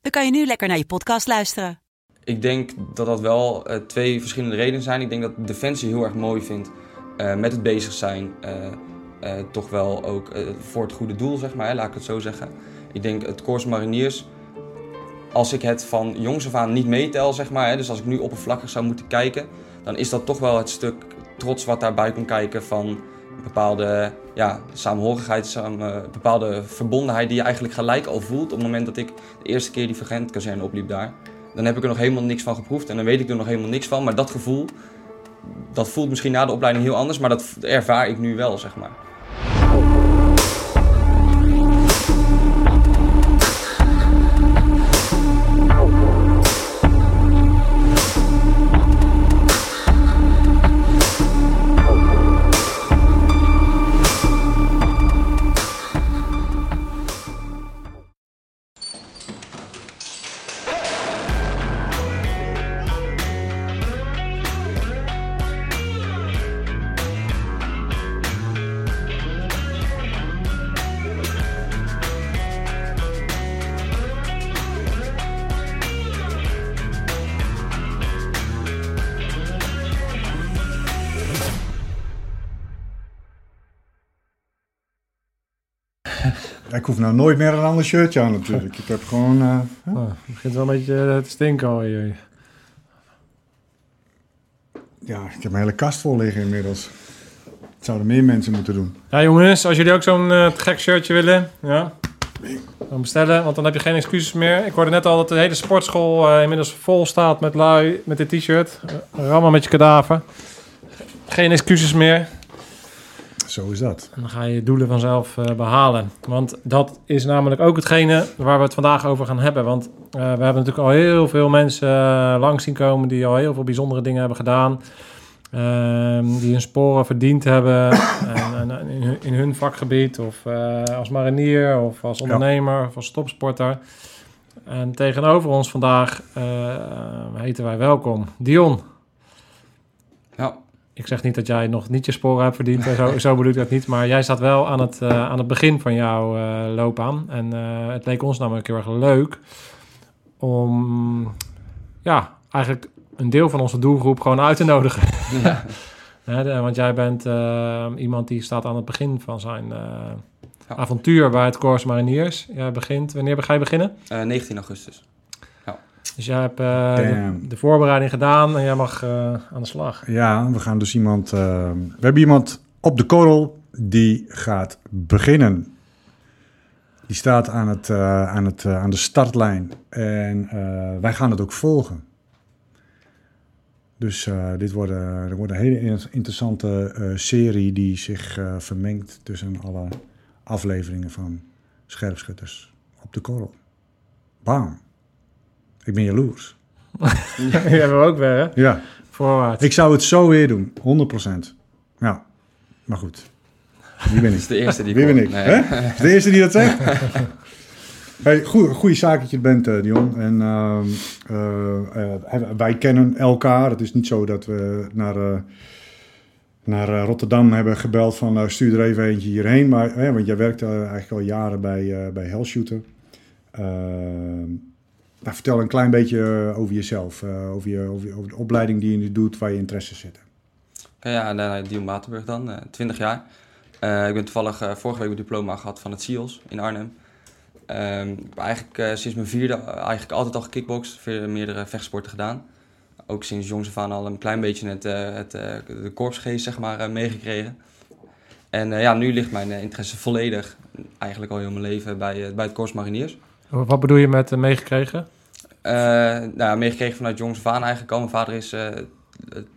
dan kan je nu lekker naar je podcast luisteren. Ik denk dat dat wel eh, twee verschillende redenen zijn. Ik denk dat Defensie heel erg mooi vindt eh, met het bezig zijn. eh, toch wel ook voor het goede doel, zeg maar, hè, laat ik het zo zeggen. Ik denk het Corps Mariniers, als ik het van jongs af aan niet meetel, zeg maar, hè, dus als ik nu oppervlakkig zou moeten kijken, dan is dat toch wel het stuk trots wat daarbij komt kijken van bepaalde ja, samenhorigheid, samen, een bepaalde verbondenheid die je eigenlijk gelijk al voelt op het moment dat ik de eerste keer die vergentkazerne opliep daar. Dan heb ik er nog helemaal niks van geproefd en dan weet ik er nog helemaal niks van, maar dat gevoel, dat voelt misschien na de opleiding heel anders, maar dat ervaar ik nu wel, zeg maar. Ik hoef nou nooit meer een ander shirtje aan natuurlijk. Ik heb gewoon... eh, Oh, het begint wel een beetje eh, te stinken al hier. ja, ik heb mijn hele kast vol liggen inmiddels. Dat zouden meer mensen moeten doen. Ja, jongens, als jullie ook zo'n eh, gek shirtje willen, ja, dan bestellen, want dan heb je geen excuses meer. Ik hoorde net al dat de hele sportschool inmiddels vol staat met lui met dit t-shirt. Rammen met je kadaver. Geen excuses meer. Zo is dat. En dan ga je je doelen vanzelf eh, behalen. Want dat is namelijk ook hetgene waar we het vandaag over gaan hebben. Want eh, we hebben natuurlijk al heel veel mensen uh, langs zien komen die al heel veel bijzondere dingen hebben gedaan. Ehm, die hun sporen verdiend hebben en, en in, hun, in, hun, vakgebied. Of als marinier of als ondernemer ja. of als topsporter. En tegenover ons vandaag heten wij welkom Dion. Ik zeg niet dat jij nog niet je sporen hebt verdiend, zo, zo bedoel ik dat niet. Maar jij staat wel aan het, uh, aan het begin van jouw uh, loopbaan. En uh, het leek ons namelijk heel erg leuk om ja, eigenlijk een deel van onze doelgroep gewoon uit te nodigen. Ja. want jij bent iemand die staat aan het begin van zijn ja. avontuur bij het Corps Mariniers. Jij begint, wanneer ga je beginnen? 19 augustus. Dus jij hebt uh, de, de, voorbereiding gedaan en jij mag uh, aan de slag. Ja, we gaan dus iemand... Uh, we hebben iemand op de korrel die gaat beginnen. Die staat aan, het, aan, het, aan de startlijn en wij gaan het ook volgen. Dus dit wordt, er wordt een hele interessante serie die zich vermengt tussen alle afleveringen van Scherpschutters op de korrel. Bam. Ik ben jaloers. ja, hebben we ook weer, hè? Ja. Voorwaarts. Ik zou het zo weer doen, 100%. Ja, maar goed. Wie ben ik? Dat is de eerste die Wie ben ik? Nee. Hè? Is de eerste die dat zegt? hey, goed, goede zaak dat je het bent, uh, Dion. En uh, uh, wij kennen elkaar. Het is niet zo dat we naar, naar Rotterdam hebben gebeld van stuur er even eentje hierheen. Maar, want jij werkt eigenlijk al jaren bij, bij Hellshooter. Nou, vertel een klein beetje over jezelf, uh, over, je, over, je, over, de opleiding die je nu doet, waar je interesses zitten. Ja, nou, Dion Batenburg dan, uh, 20 jaar. Uh, ik ben toevallig uh, vorige week mijn diploma gehad van het CIOS in Arnhem. Um, ik heb eigenlijk uh, sinds mijn vierde eigenlijk altijd al gekickboxd, meerdere vechtsporten gedaan. Ook sinds jongs af aan al een klein beetje het, het, de korpsgeest zeg maar, meegekregen. En ja, nu ligt mijn interesse volledig, eigenlijk al heel mijn leven, bij, bij het Korps Mariniers. Wat bedoel je met uh, meegekregen? Uh, nou, meegekregen vanuit jongs af aan eigenlijk al. Mijn vader is uh,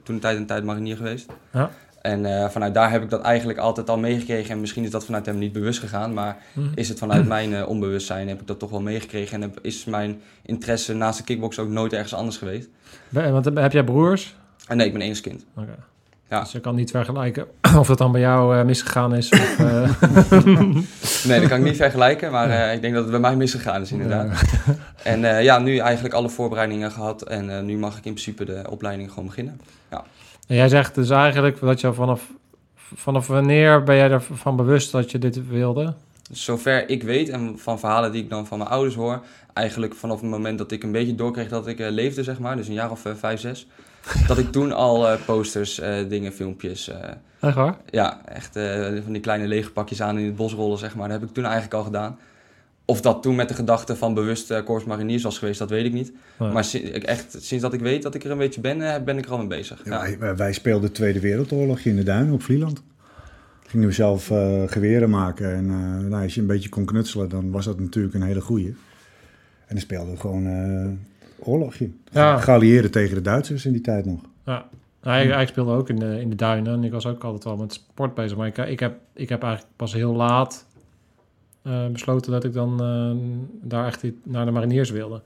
toen een tijd en tijd marinier geweest. Ja. En eh, vanuit daar heb ik dat eigenlijk altijd al meegekregen. En misschien is dat vanuit hem niet bewust gegaan. Maar Hm. is het vanuit mijn eh, onbewustzijn heb ik dat toch wel meegekregen. En heb, is mijn interesse naast de kickbox ook nooit ergens anders geweest. Want heb jij broers? Nee, ik ben enigskind. Oké. Ja. Dus je kan niet vergelijken of dat dan bij jou eh, misgegaan is. Of, eh, Nee, dat kan ik niet vergelijken. Maar eh, ik denk dat het bij mij misgegaan is inderdaad. En ja, nu eigenlijk alle voorbereidingen gehad. En nu mag ik in principe de opleiding gewoon beginnen. En jij zegt dus eigenlijk dat je vanaf, vanaf wanneer ben jij ervan bewust dat je dit wilde? Zover ik weet en van verhalen die ik dan van mijn ouders hoor, eigenlijk vanaf het moment dat ik een beetje doorkreeg dat ik leefde, zeg maar, dus een jaar of vijf, zes, dat ik toen al eh, posters, eh, dingen, filmpjes, eh, Echt waar? ja, echt eh, van die kleine lege pakjes aan in het bos rollen, zeg maar, dat heb ik toen eigenlijk al gedaan. Of dat toen met de gedachte van bewust uh, Corps Mariniers was geweest, dat weet ik niet. Maar si- echt, sinds dat ik weet dat ik er een beetje ben, ben ik er al mee bezig. Ja, Ja. wij, wij speelden de Tweede Wereldoorlog in de duinen op Vlieland. Gingen we zelf eh, geweren maken. En eh, nou, als je een beetje kon knutselen, dan was dat natuurlijk een hele goeie. En dan speelden we gewoon eh oorlogje. Ja. Geallieerden tegen de Duitsers in die tijd nog. Ja. Nou, ik, ik speelde ook in de, in de duinen en ik was ook altijd wel met sport bezig. Maar ik, ik, heb, ik heb eigenlijk pas heel laat eh, besloten dat ik dan eh, daar echt naar de mariniers wilde.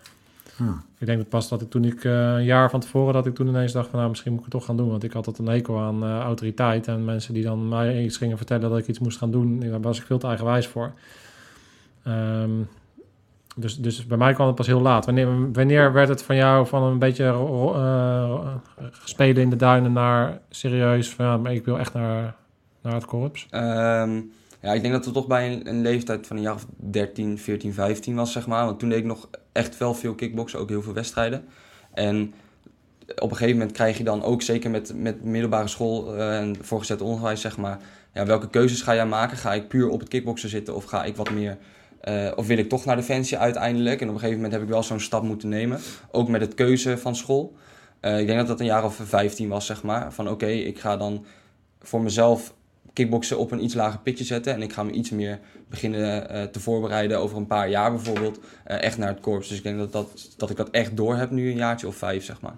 Ah. Ik denk dat pas dat ik toen ik eh, een jaar van tevoren dat ik toen ineens dacht van nou misschien moet ik het toch gaan doen. Want ik had altijd een hekel aan autoriteit en mensen die dan mij iets gingen vertellen dat ik iets moest gaan doen. Daar was ik veel te eigenwijs voor. Ehm, dus, dus bij mij kwam het pas heel laat. Wanneer, wanneer werd het van jou van een beetje ro- eh, spelen in de duinen naar serieus ja, maar ik wil echt naar, naar het korps? Ehm, ja, ik denk dat het toch bij een, een leeftijd van een jaar of 13, 14, 15 was, zeg maar. Want toen deed ik nog echt wel veel kickboksen, ook heel veel wedstrijden. En op een gegeven moment krijg je dan ook, zeker met, met middelbare school eh, en voorgezet onderwijs, zeg maar... Ja, welke keuzes ga jij maken? Ga ik puur op het kickboksen zitten of ga ik wat meer... eh, of wil ik toch naar Defensie uiteindelijk? En op een gegeven moment heb ik wel zo'n stap moeten nemen. Ook met het keuze van school. Eh, ik denk dat dat een jaar of 15 was, zeg maar. Van oké, ik ga dan voor mezelf kickboksen op een iets lager pitje zetten. En ik ga me iets meer beginnen eh, te voorbereiden over een paar jaar bijvoorbeeld. echt naar het korps. Dus ik denk dat, dat, dat ik dat echt door heb nu een jaartje of vijf, zeg maar.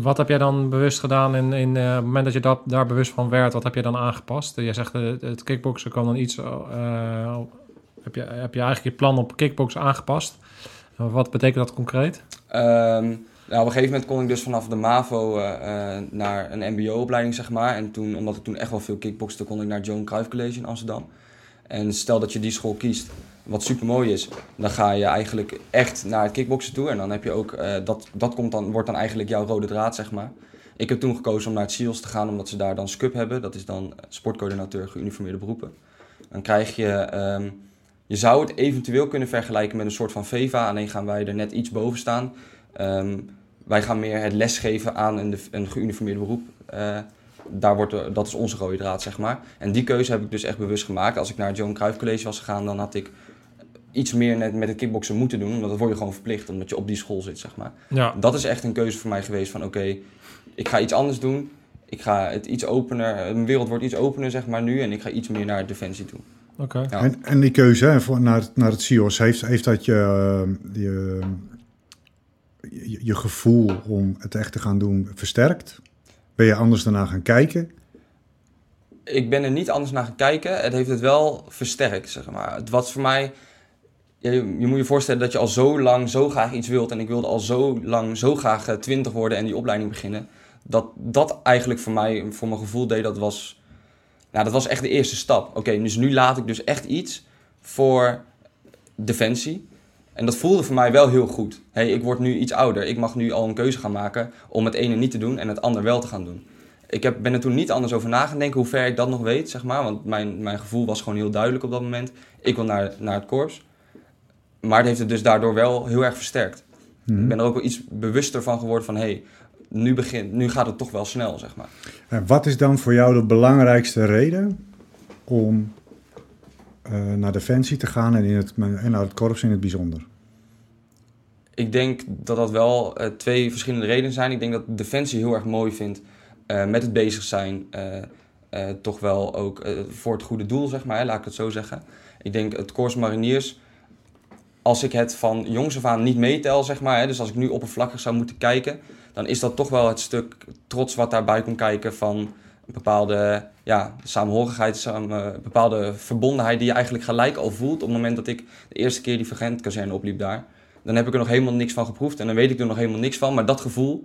Wat heb jij dan bewust gedaan in, in het moment dat je dat, daar bewust van werd? Wat heb je dan aangepast? Je zegt het kickboksen kan dan iets... heb, je, heb je eigenlijk je plan op kickboksen aangepast? Wat betekent dat concreet? Ehm, nou, op een gegeven moment kon ik dus vanaf de MAVO eh, eh, naar een mbo-opleiding, zeg maar. En toen, omdat ik toen echt wel veel kickbokste, kon ik naar Joan Cruijff College in Amsterdam. En stel dat je die school kiest, wat super mooi is, dan ga je eigenlijk echt naar het kickboksen toe. En dan heb je ook, eh, dat, dat komt dan, wordt dan eigenlijk jouw rode draad, zeg maar. Ik heb toen gekozen om naar het SEALS te gaan, omdat ze daar dan SCUB hebben. Dat is dan sportcoördinateur geuniformeerde beroepen. Dan krijg je, ehm, je zou het eventueel kunnen vergelijken met een soort van VEVA, alleen gaan wij er net iets boven staan. Ehm, wij gaan meer het lesgeven aan een, een geuniformeerd beroep. Eh, daar wordt er- dat is onze rode draad, zeg maar. En die keuze heb ik dus echt bewust gemaakt. Als ik naar het Johan Cruijff College was gegaan, dan had ik iets meer net met het kickboksen moeten doen. Omdat dat word je gewoon verplicht, omdat je op die school zit, zeg maar. Ja, Dat is echt een keuze voor mij geweest van oké, ik ga iets anders doen. Ik ga het iets opener, mijn wereld wordt iets opener, zeg maar, nu. En ik ga iets meer naar defensie toe. Oké. Ja. En, en die keuze hè, voor, naar, naar het CIOS, heeft, heeft dat je, eh, je, je, je gevoel om het echt te gaan doen versterkt? Ben je anders daarna gaan kijken? ik ben er niet anders naar gaan kijken. Het heeft het wel versterkt, zeg maar. Het was voor mij... ja, Je, je moet je voorstellen dat je al zo lang zo graag iets wilt. En ik wilde al zo lang zo graag eh, twintig worden en die opleiding beginnen. Dat dat eigenlijk voor mij, voor mijn gevoel deed, dat was... Nou, dat was echt de eerste stap. Oké, dus nu laat ik dus echt iets voor defensie. En dat voelde voor mij wel heel goed. Hey, ik word nu iets ouder. Ik mag nu al een keuze gaan maken om het ene niet te doen en het ander wel te gaan doen. Ik heb, ben er toen niet anders over na gaan denken hoe ver ik dat nog weet, zeg maar. Want mijn, mijn gevoel was gewoon heel duidelijk op dat moment. Ik wil naar, naar het korps. Maar het heeft het dus daardoor wel heel erg versterkt. Ik ben er ook wel iets bewuster van geworden van... hé, hey, nu, begint, nu gaat het toch wel snel, zeg maar. En wat is dan voor jou de belangrijkste reden om eh, naar Defensie te gaan en, in het, en naar het korps in het bijzonder? Ik denk dat dat wel eh, twee verschillende redenen zijn. Ik denk dat Defensie heel erg mooi vindt eh, met het bezig zijn. toch wel ook voor het goede doel, zeg maar, hè, laat ik het zo zeggen. Ik denk het Corps Mariniers, als ik het van jongs af aan niet meetel, zeg maar, hè, dus als ik nu oppervlakkig zou moeten kijken, dan is dat toch wel het stuk trots wat daarbij komt kijken van een bepaalde ja, samenhorigheid, samen, een bepaalde verbondenheid die je eigenlijk gelijk al voelt op het moment dat ik de eerste keer die vergentkazerne opliep daar. Dan heb ik er nog helemaal niks van geproefd en dan weet ik er nog helemaal niks van. Maar dat gevoel,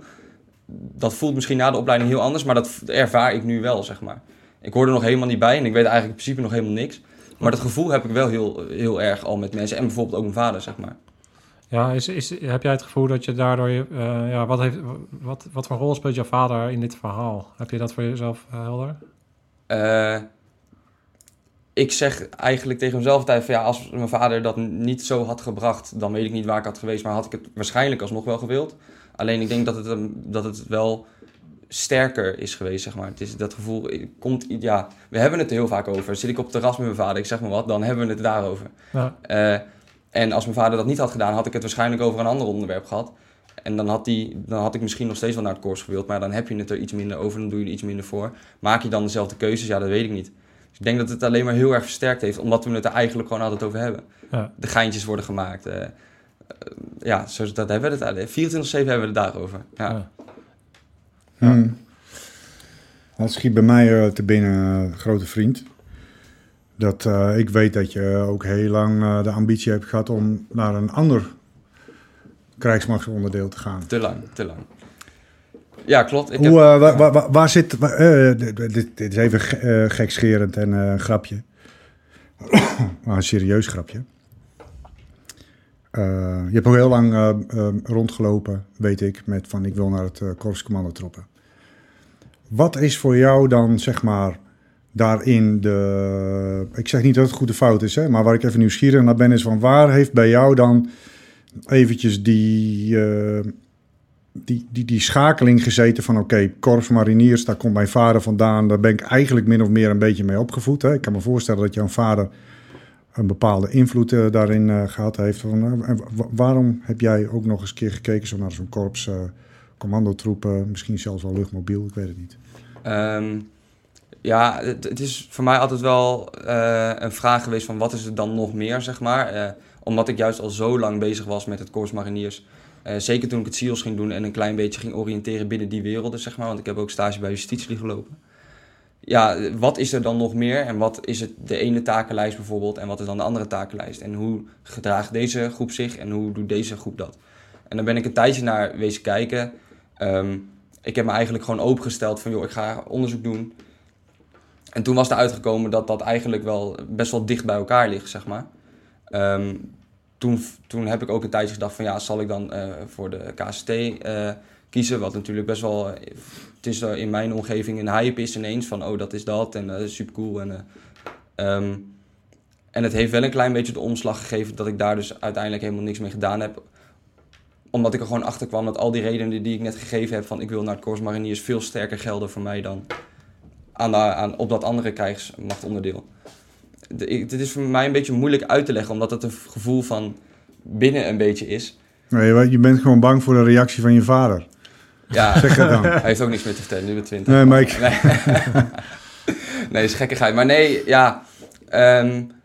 dat voelt misschien na de opleiding heel anders, maar dat ervaar ik nu wel, zeg maar. Ik hoor er nog helemaal niet bij en ik weet eigenlijk in principe nog helemaal niks. Maar dat gevoel heb ik wel heel, heel erg al met mensen en bijvoorbeeld ook mijn vader, zeg maar. Ja, is, is, heb jij het gevoel dat je daardoor... Je, eh, ja, wat, heeft, wat, wat voor rol speelt jouw vader in dit verhaal? Heb je dat voor jezelf uh, helder? Uh, ik zeg eigenlijk tegen mezelf altijd van ja, als mijn vader dat niet zo had gebracht, dan weet ik niet waar ik had geweest, maar had ik het waarschijnlijk alsnog wel gewild. Alleen ik denk dat het, dat het wel sterker is geweest, zeg maar. Het is dat gevoel, komt, ja, we hebben het er heel vaak over. Zit ik op het terras met mijn vader, ik zeg maar wat, dan hebben we het daarover. Ja. En als mijn vader dat niet had gedaan, had ik het waarschijnlijk over een ander onderwerp gehad. En dan had, die, dan had ik misschien nog steeds wel naar het koers gewild, maar dan heb je het er iets minder over, dan doe je er iets minder voor. Maak je dan dezelfde keuzes? Ja, dat weet ik niet. Dus ik denk dat het alleen maar heel erg versterkt heeft, omdat we het er eigenlijk gewoon altijd over hebben. Ja. De geintjes worden gemaakt. Uh, uh, ja, zo, dat hebben we het 24-7 hebben we het daarover. Ja. ja. Hmm. Dat schiet bij mij uh, te binnen, grote vriend. Dat uh, ik weet dat je ook heel lang uh, de ambitie hebt gehad om naar een ander krijgsmachtsonderdeel te gaan. Te lang, te lang. Ja, klopt. Ik Hoe, heb... uh, waar, waar, waar, zit... Dit, dit, is even gekscherend en een grapje. maar een serieus grapje. je hebt ook heel lang rondgelopen, weet ik, met van ik wil naar het korpscommandotroepen. Wat is voor jou dan, zeg maar daarin de. Ik zeg niet dat het goede fout is, hè, maar waar ik even nieuwsgierig naar ben, is van waar heeft bij jou dan eventjes die, uh, die, die, die schakeling gezeten van oké, Korps Mariniers, daar komt mijn vader vandaan, daar ben ik eigenlijk min of meer een beetje mee opgevoed. Hè. Ik kan me voorstellen dat jouw vader een bepaalde invloed uh, daarin uh, gehad heeft. Van, waarom heb jij ook nog eens een keer gekeken zo naar zo'n korps, commandotroepen, misschien zelfs wel luchtmobiel, ik weet het niet. Um ja, het, is voor mij altijd wel uh, een vraag geweest van wat is er dan nog meer, zeg maar. Uh, omdat ik juist al zo lang bezig was met het Corps Mariniers. Uh, zeker toen ik het SEALS ging doen en een klein beetje ging oriënteren binnen die werelden, zeg maar. Want ik heb ook stage bij justitie gelopen. Ja, wat is er dan nog meer? En wat is het de ene takenlijst bijvoorbeeld? En wat is dan de andere takenlijst? En hoe gedraagt deze groep zich en hoe doet deze groep dat? En dan ben ik een tijdje naar wezen kijken. Um, ik heb me eigenlijk gewoon opengesteld van, joh, ik ga onderzoek doen. En toen was er uitgekomen dat dat eigenlijk wel best wel dicht bij elkaar ligt, zeg maar. Um, toen, toen heb ik ook een tijdje gedacht van ja, zal ik dan uh, voor de KCT eh, kiezen? Wat natuurlijk best wel, het is in mijn omgeving een hype is ineens van oh dat is dat en dat is super cool. En, um, en het heeft wel een klein beetje de omslag gegeven dat ik daar dus uiteindelijk helemaal niks mee gedaan heb. Omdat ik er gewoon achter kwam dat al die redenen die ik net gegeven heb van ik wil naar het Corps Mariniers veel sterker gelden voor mij dan aan, aan, op dat andere krijgsmachtonderdeel. Dit is voor mij een beetje moeilijk uit te leggen, omdat het een gevoel van binnen een beetje is. Nee, je bent gewoon bang voor de reactie van je vader. Ja, zeg het dan. Hij heeft ook niks meer te vertellen, nu met 20. Nee, maar ik... Nee, nee is gekkigheid. Maar nee, ja... Um,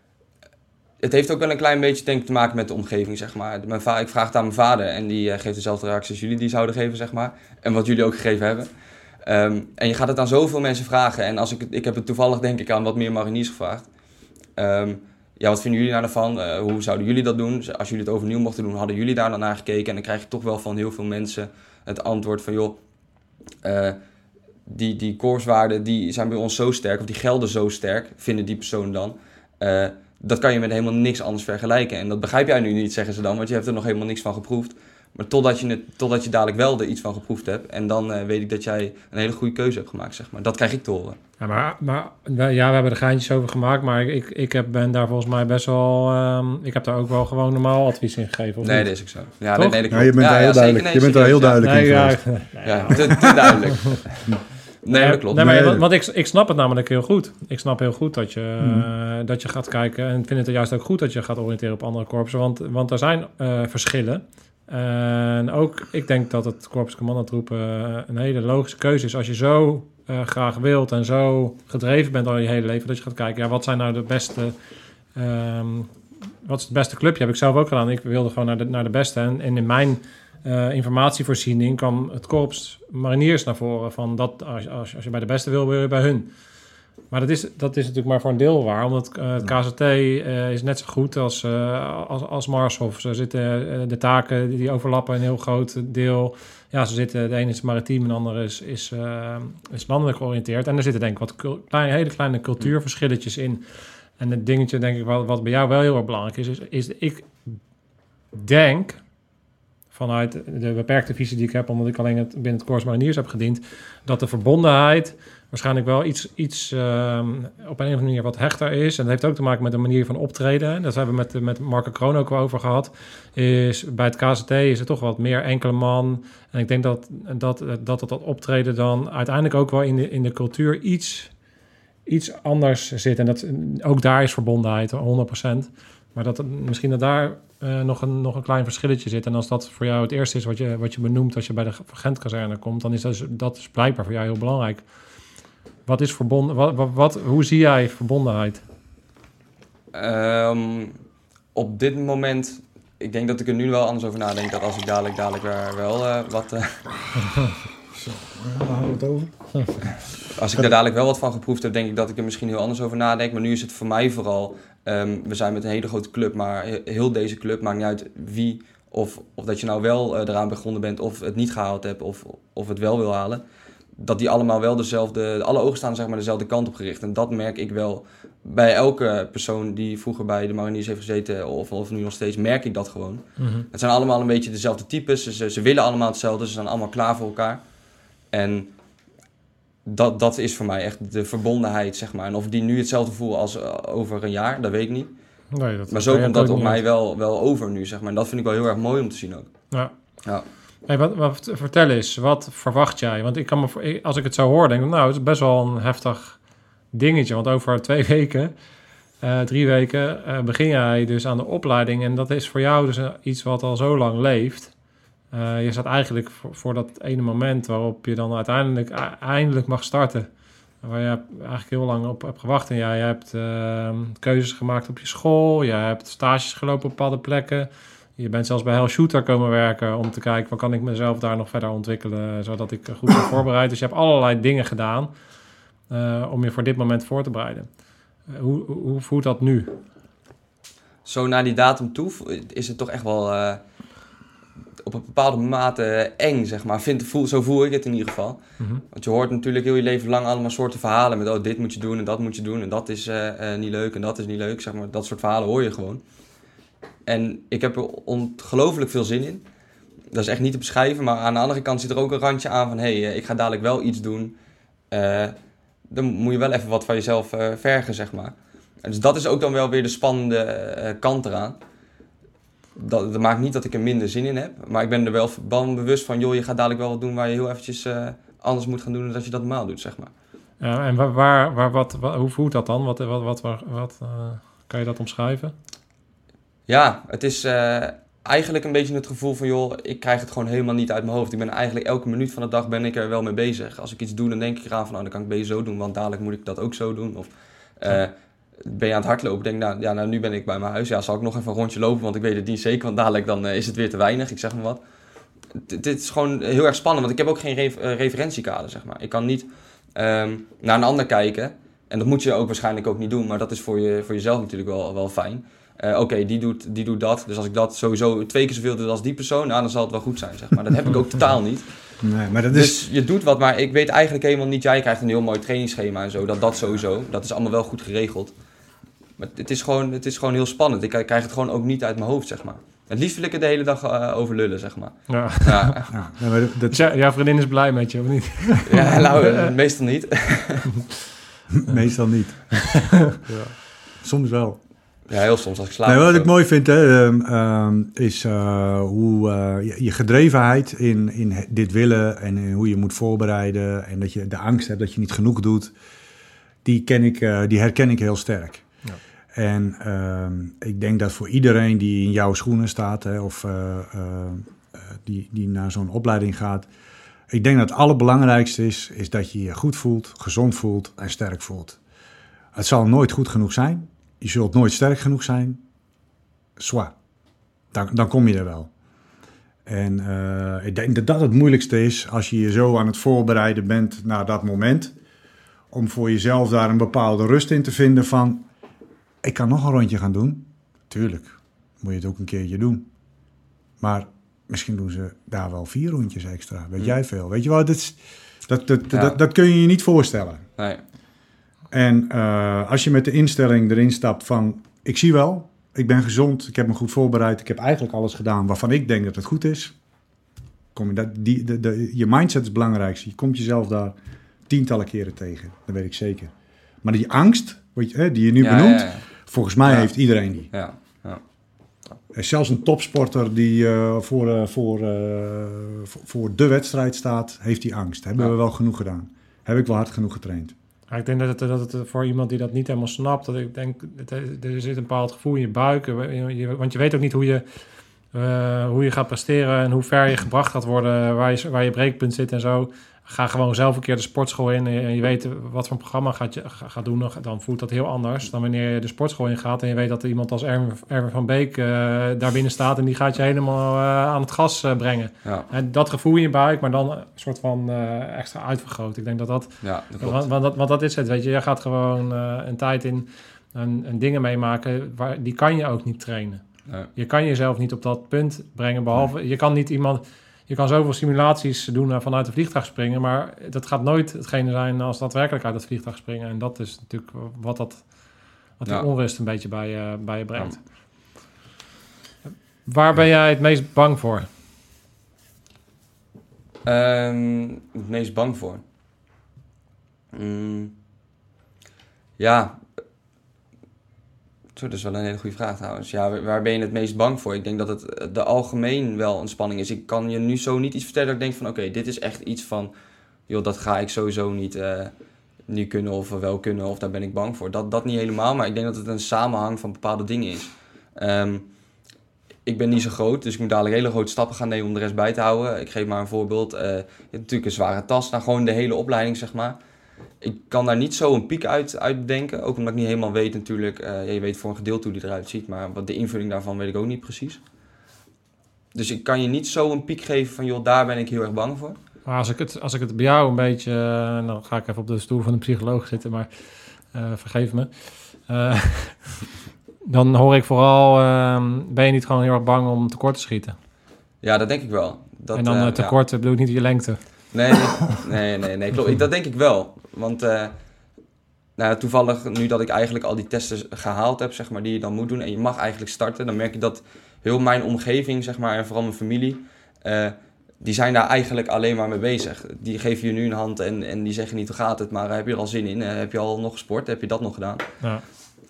het heeft ook wel een klein beetje denk te maken met de omgeving, zeg maar. Mijn ik vraag het aan mijn vader en die uh, geeft dezelfde reactie als jullie die zouden geven, zeg maar. En wat jullie ook gegeven hebben. Um, en je gaat het aan zoveel mensen vragen. En als ik, ik heb het toevallig denk ik aan wat meer mariniers gevraagd. Um, ja, wat vinden jullie daar nou? Uh, hoe zouden jullie dat doen? Als jullie het overnieuw mochten doen, hadden jullie daar dan naar gekeken? En dan krijg je toch wel van heel veel mensen het antwoord van... joh, uh, die, die koerswaarden die zijn bij ons zo sterk, of die gelden zo sterk, vinden die personen dan... Uh, dat kan je met helemaal niks anders vergelijken. En dat begrijp jij nu niet, zeggen ze dan, want je hebt er nog helemaal niks van geproefd. Maar totdat je, het, totdat je dadelijk wel er iets van geproefd hebt. En dan uh, weet ik dat jij een hele goede keuze hebt gemaakt, zeg maar. Dat krijg ik te horen. Ja, maar, maar ja, we hebben er geintjes over gemaakt. Maar ik, ik heb, ben daar volgens mij best wel... Um, ik heb daar ook wel gewoon normaal advies in gegeven. nee, niet? dat is ook zo. Ja, nee, nee, ja, je bent daar heel duidelijk, nee, je bent daar heel duidelijk in ja, ja, te, te duidelijk. Nee, dat klopt. Nee, maar, want, want ik, ik snap het namelijk heel goed. Ik snap heel goed dat je, mm. uh, dat je gaat kijken. En ik vind het juist ook goed dat je gaat oriënteren op andere korpsen. Want, want er zijn uh, verschillen. En ook, ik denk dat het Corpus Commandotroepen uh, een hele logische keuze is. Als je zo uh, graag wilt en zo gedreven bent al je hele leven, dat je gaat kijken, ja, wat zijn nou de beste, um, wat is het beste clubje? Heb ik zelf ook gedaan. Ik wilde gewoon naar de, naar de beste. En, en in mijn eh, informatievoorziening kwam het korps mariniers naar voren. Van dat, als, als, als je bij de beste wil, wil je bij hun. Maar dat is, dat is natuurlijk maar voor een deel waar. Omdat eh, het KZT eh, is net zo goed als, eh, als, als Marshof. Ze zitten, de taken die overlappen een heel groot deel. Ja, ze zitten, de ene is maritiem en de andere is, is, is landelijk georiënteerd. En er zitten denk ik wat kleine, hele kleine cultuurverschilletjes in. En het dingetje denk ik wat, wat bij jou wel heel erg belangrijk is, is, is ik denk vanuit de beperkte visie die ik heb, omdat ik alleen het, binnen het Corps Mariniers heb gediend, dat de verbondenheid waarschijnlijk wel iets, iets ehm, op een of andere manier wat hechter is. En dat heeft ook te maken met de manier van optreden. Dat hebben we met, met Marco Kroon ook wel over gehad. Is, bij het KZT is er toch wat meer enkele man. En ik denk dat dat, dat, dat, dat optreden dan uiteindelijk ook wel in de, in de cultuur iets, iets anders zit. En dat, ook daar is verbondenheid, 100%. Maar dat misschien dat daar eh, nog, een, nog een klein verschilletje zit. En als dat voor jou het eerste is wat je, wat je benoemt als je bij de Gentkazerne komt, dan is dat, dus- dat is blijkbaar voor jou heel belangrijk. Wat is verbonden? Wat, wat, wat- hoe zie jij verbondenheid? Ehm, op dit moment, ik denk dat ik er nu wel anders over nadenk. Dat als ik dadelijk, dadelijk weer wel eh, wat... eh, Waar hadden we het over? als ik daar dadelijk wel wat van geproefd heb, denk ik dat ik er misschien heel anders over nadenk. Maar nu is het voor mij vooral, ehm, we zijn met een hele grote club, maar he- heel deze club maakt niet uit wie of, of dat je nou wel eh, eraan begonnen bent of het niet gehaald hebt of, of het wel wil halen. Dat die allemaal wel dezelfde, alle ogen staan zeg maar dezelfde kant op gericht. En dat merk ik wel bij elke persoon die vroeger bij de mariniers heeft gezeten of, of nu nog steeds, merk ik dat gewoon. Het zijn allemaal een beetje dezelfde types. Ze, ze willen allemaal hetzelfde. Ze zijn allemaal klaar voor elkaar. En dat, dat is voor mij echt de verbondenheid, zeg maar. En of die nu hetzelfde voel als eh, over een jaar, dat weet ik niet. Nee, dat Maar zo komt dat op mij uit. wel, wel over nu, zeg maar. En dat vind ik wel heel erg mooi om te zien ook. Ja. Ja. Wat, vertel eens, wat verwacht jij? Want ik kan me, als ik het zo hoor, denk ik, nou, het is best wel een heftig dingetje. Want over twee weken, eh, drie weken, eh, begin jij dus aan de opleiding. En dat is voor jou dus iets wat al zo lang leeft. Eh, je staat eigenlijk voor, dat ene moment waarop je dan uiteindelijk eindelijk mag starten. Waar je eigenlijk heel lang op hebt gewacht. En jij hebt eh, keuzes gemaakt op je school. Je hebt stages gelopen op bepaalde plekken. Je bent zelfs bij Hell Shooter komen werken om te kijken... van kan ik mezelf daar nog verder ontwikkelen... zodat ik goed ben voorbereid. Dus je hebt allerlei dingen gedaan... eh, om je voor dit moment voor te bereiden. Eh, hoe, hoe voelt dat nu? Zo naar die datum toe is het toch echt wel eh, op een bepaalde mate eng, zeg maar. Vind, voel, zo voel ik het in ieder geval. Mhm. Want je hoort natuurlijk heel je leven lang allemaal soorten verhalen met... oh, dit moet je doen en dat moet je doen en dat is niet leuk en dat is niet leuk, zeg maar. Dat soort verhalen hoor je gewoon. En ik heb er ongelooflijk veel zin in. Dat is echt niet te beschrijven, maar aan de andere kant zit er ook een randje aan van... hé, hey, ik ga dadelijk wel iets doen. Eh, dan moet je wel even wat van jezelf eh, vergen, zeg maar. Dus dat is ook dan wel weer de spannende eh, kant eraan. Dat, maakt niet dat ik er minder zin in heb. Maar ik ben er wel van bewust van... joh, je gaat dadelijk wel wat doen waar je heel eventjes eh, anders moet gaan doen... dan dat je dat normaal doet, zeg maar. En waar, waar, waar, wat, wat- hoe voelt dat dan? Wat, wat, wat, wat, eh, kan je dat omschrijven? Ja, het is eh, eigenlijk een beetje het gevoel van... joh, ik krijg het gewoon helemaal niet uit mijn hoofd. Ik ben eigenlijk elke minuut van de dag ben ik er wel mee bezig. Als ik iets doe, dan denk ik eraan van... nou, dan kan ik beter zo doen, want dadelijk moet ik dat ook zo doen. Of eh, ben je aan het hardlopen? Denk nou, ja, nou, nu ben ik bij mijn huis. Ja, zal ik nog even een rondje lopen, want ik weet het niet zeker. Want dadelijk dan eh, is het weer te weinig, ik zeg maar wat. D- Dit is gewoon heel erg spannend, want ik heb ook geen re- referentiekader, zeg maar. Ik kan niet ehm, naar een ander kijken. En dat moet je ook waarschijnlijk ook niet doen, maar dat is voor, je, voor jezelf natuurlijk wel, wel fijn. Eh, Oké, die, doet, die doet dat. Dus als ik dat sowieso twee keer zoveel doe als die persoon, nou, dan zal het wel goed zijn, zeg maar. Dat heb ik ook totaal niet. Nee, maar dat is... Dus je doet wat, maar ik weet eigenlijk helemaal niet... Jij krijgt een heel mooi trainingsschema en zo, dat, dat sowieso. Dat is allemaal wel goed geregeld. Maar het is gewoon, het is gewoon heel spannend. Ik krijg het gewoon ook niet uit mijn hoofd, zeg maar. Het liefst wil ik er de hele dag eh, over lullen, zeg maar. Ja. Ja, Ja, maar dat, Dus jij- jouw vriendin is blij met je, of niet? ja nou, eh, meestal niet. meestal niet. Soms wel. Ja, heel soms als ik slaap. Nee, wat ik mooi vind, hè, ehm, ehm, is eh, hoe eh, je, gedrevenheid in, in dit willen en in hoe je moet voorbereiden en dat je de angst hebt dat je niet genoeg doet, die, ken ik, eh, die herken ik heel sterk. Ja. En ehm, ik denk dat voor iedereen die in jouw schoenen staat hè, of eh, eh, eh, die, die naar zo'n opleiding gaat, ik denk dat het allerbelangrijkste is, is dat je je goed voelt, gezond voelt en sterk voelt. Het zal nooit goed genoeg zijn. Je zult nooit sterk genoeg zijn. Zwaar. Dan, dan kom je er wel. En eh, ik denk dat dat het moeilijkste is als je je zo aan het voorbereiden bent naar dat moment. Om voor jezelf daar een bepaalde rust in te vinden van... Ik kan nog een rondje gaan doen. Tuurlijk, moet je het ook een keertje doen. Maar misschien doen ze daar wel vier rondjes extra. Weet Hmm. jij veel? Weet je wel, dat, is- dat, dat, Ja. dat, dat kun je je niet voorstellen. Nee. En eh, als je met de instelling erin stapt van... Ik zie wel, ik ben gezond, ik heb me goed voorbereid... ik heb eigenlijk alles gedaan waarvan ik denk dat het goed is... Kom je, dat, die, de, de, je mindset is het belangrijkste. Je komt jezelf daar tientallen keren tegen. Dat weet ik zeker. Maar die angst, weet je, hè, die je nu Ja, benoemt... ja, ja. volgens mij heeft iedereen die. Ja, zelfs een topsporter die eh, voor, eh, voor, voor, de wedstrijd staat... heeft die angst. Hebben we wel genoeg gedaan. Heb ik wel hard genoeg getraind. Ja, ik denk dat het, dat het voor iemand die dat niet helemaal snapt, dat ik denk, er zit een bepaald gevoel in je buik. Want je weet ook niet hoe je, eh, hoe je gaat presteren en hoe ver je gebracht gaat worden, waar je, waar je breekpunt zit en zo. Ga gewoon zelf een keer de sportschool in en je, weet wat voor programma gaat je ga- gaat doen. Dan voelt dat heel anders dan wanneer je de sportschool in gaat en je weet dat er iemand als Erwin, Erwin van Beek eh, daar binnen staat en die gaat je helemaal eh, aan het gas eh, brengen. Ja, En dat gevoel in je buik, maar dan een soort van extra uitvergroot. Ik denk dat dat ja, dat want, want, dat, want dat is het, weet je. Je gaat gewoon een tijd in en, en dingen meemaken, waar, die kan je ook niet trainen. Nee. Je kan jezelf niet op dat punt brengen, behalve... Je kan niet iemand... Je kan zoveel simulaties doen eh, vanuit een vliegtuig springen, maar dat gaat nooit hetgene zijn als daadwerkelijk uit het vliegtuig springen. En dat is natuurlijk wat, dat, wat die Ja. onrust een beetje bij, je bij je brengt. Waar ben jij het meest bang voor? Ehm, het meest bang voor? Mm, ja. Dat is wel een hele goede vraag trouwens. Ja, waar- ben je het meest bang voor? Ik denk dat het eh, de algemeen wel een spanning is. Ik kan je nu zo niet iets vertellen dat ik denk van... Oké, dit is echt iets van... Joh, dat ga ik sowieso niet, niet kunnen of wel kunnen of daar ben ik bang voor. Dat, dat niet helemaal, maar ik denk dat het een samenhang van bepaalde dingen is. Ehm, ik ben niet zo groot, dus ik moet dadelijk hele grote stappen gaan nemen om de rest bij te houden. Ik geef maar een voorbeeld. Eh, je hebt natuurlijk een zware tas, nou gewoon de hele opleiding, zeg maar. Ik kan daar niet zo een piek uit, uit bedenken. Ook omdat ik niet helemaal weet natuurlijk. eh, ja, je weet voor een gedeelte hoe die eruit ziet, maar wat de invulling daarvan weet ik ook niet precies. Dus ik kan je niet zo een piek geven van, joh, daar ben ik heel erg bang voor. Maar als ik het, als ik het bij jou een beetje... eh, dan ga ik even op de stoel van de psycholoog zitten, maar eh, vergeef me. Dan hoor ik vooral... ehm, ben je niet gewoon heel erg bang om tekort te schieten? Ja, dat denk ik wel. Dat, en dan eh, ja. tekort bedoel ik niet je lengte. Nee, nee, nee, nee, klopt. Ik, dat denk ik wel. Want eh, nou, toevallig, nu dat ik eigenlijk al die testen gehaald heb, zeg maar, die je dan moet doen, en je mag eigenlijk starten, dan merk je dat heel mijn omgeving, zeg maar, en vooral mijn familie, eh, die zijn daar eigenlijk alleen maar mee bezig. Die geven je nu een hand en, en die zeggen niet hoe gaat het, maar heb je er al zin in? Eh, heb je al nog gesport? Heb je dat nog gedaan? Ja.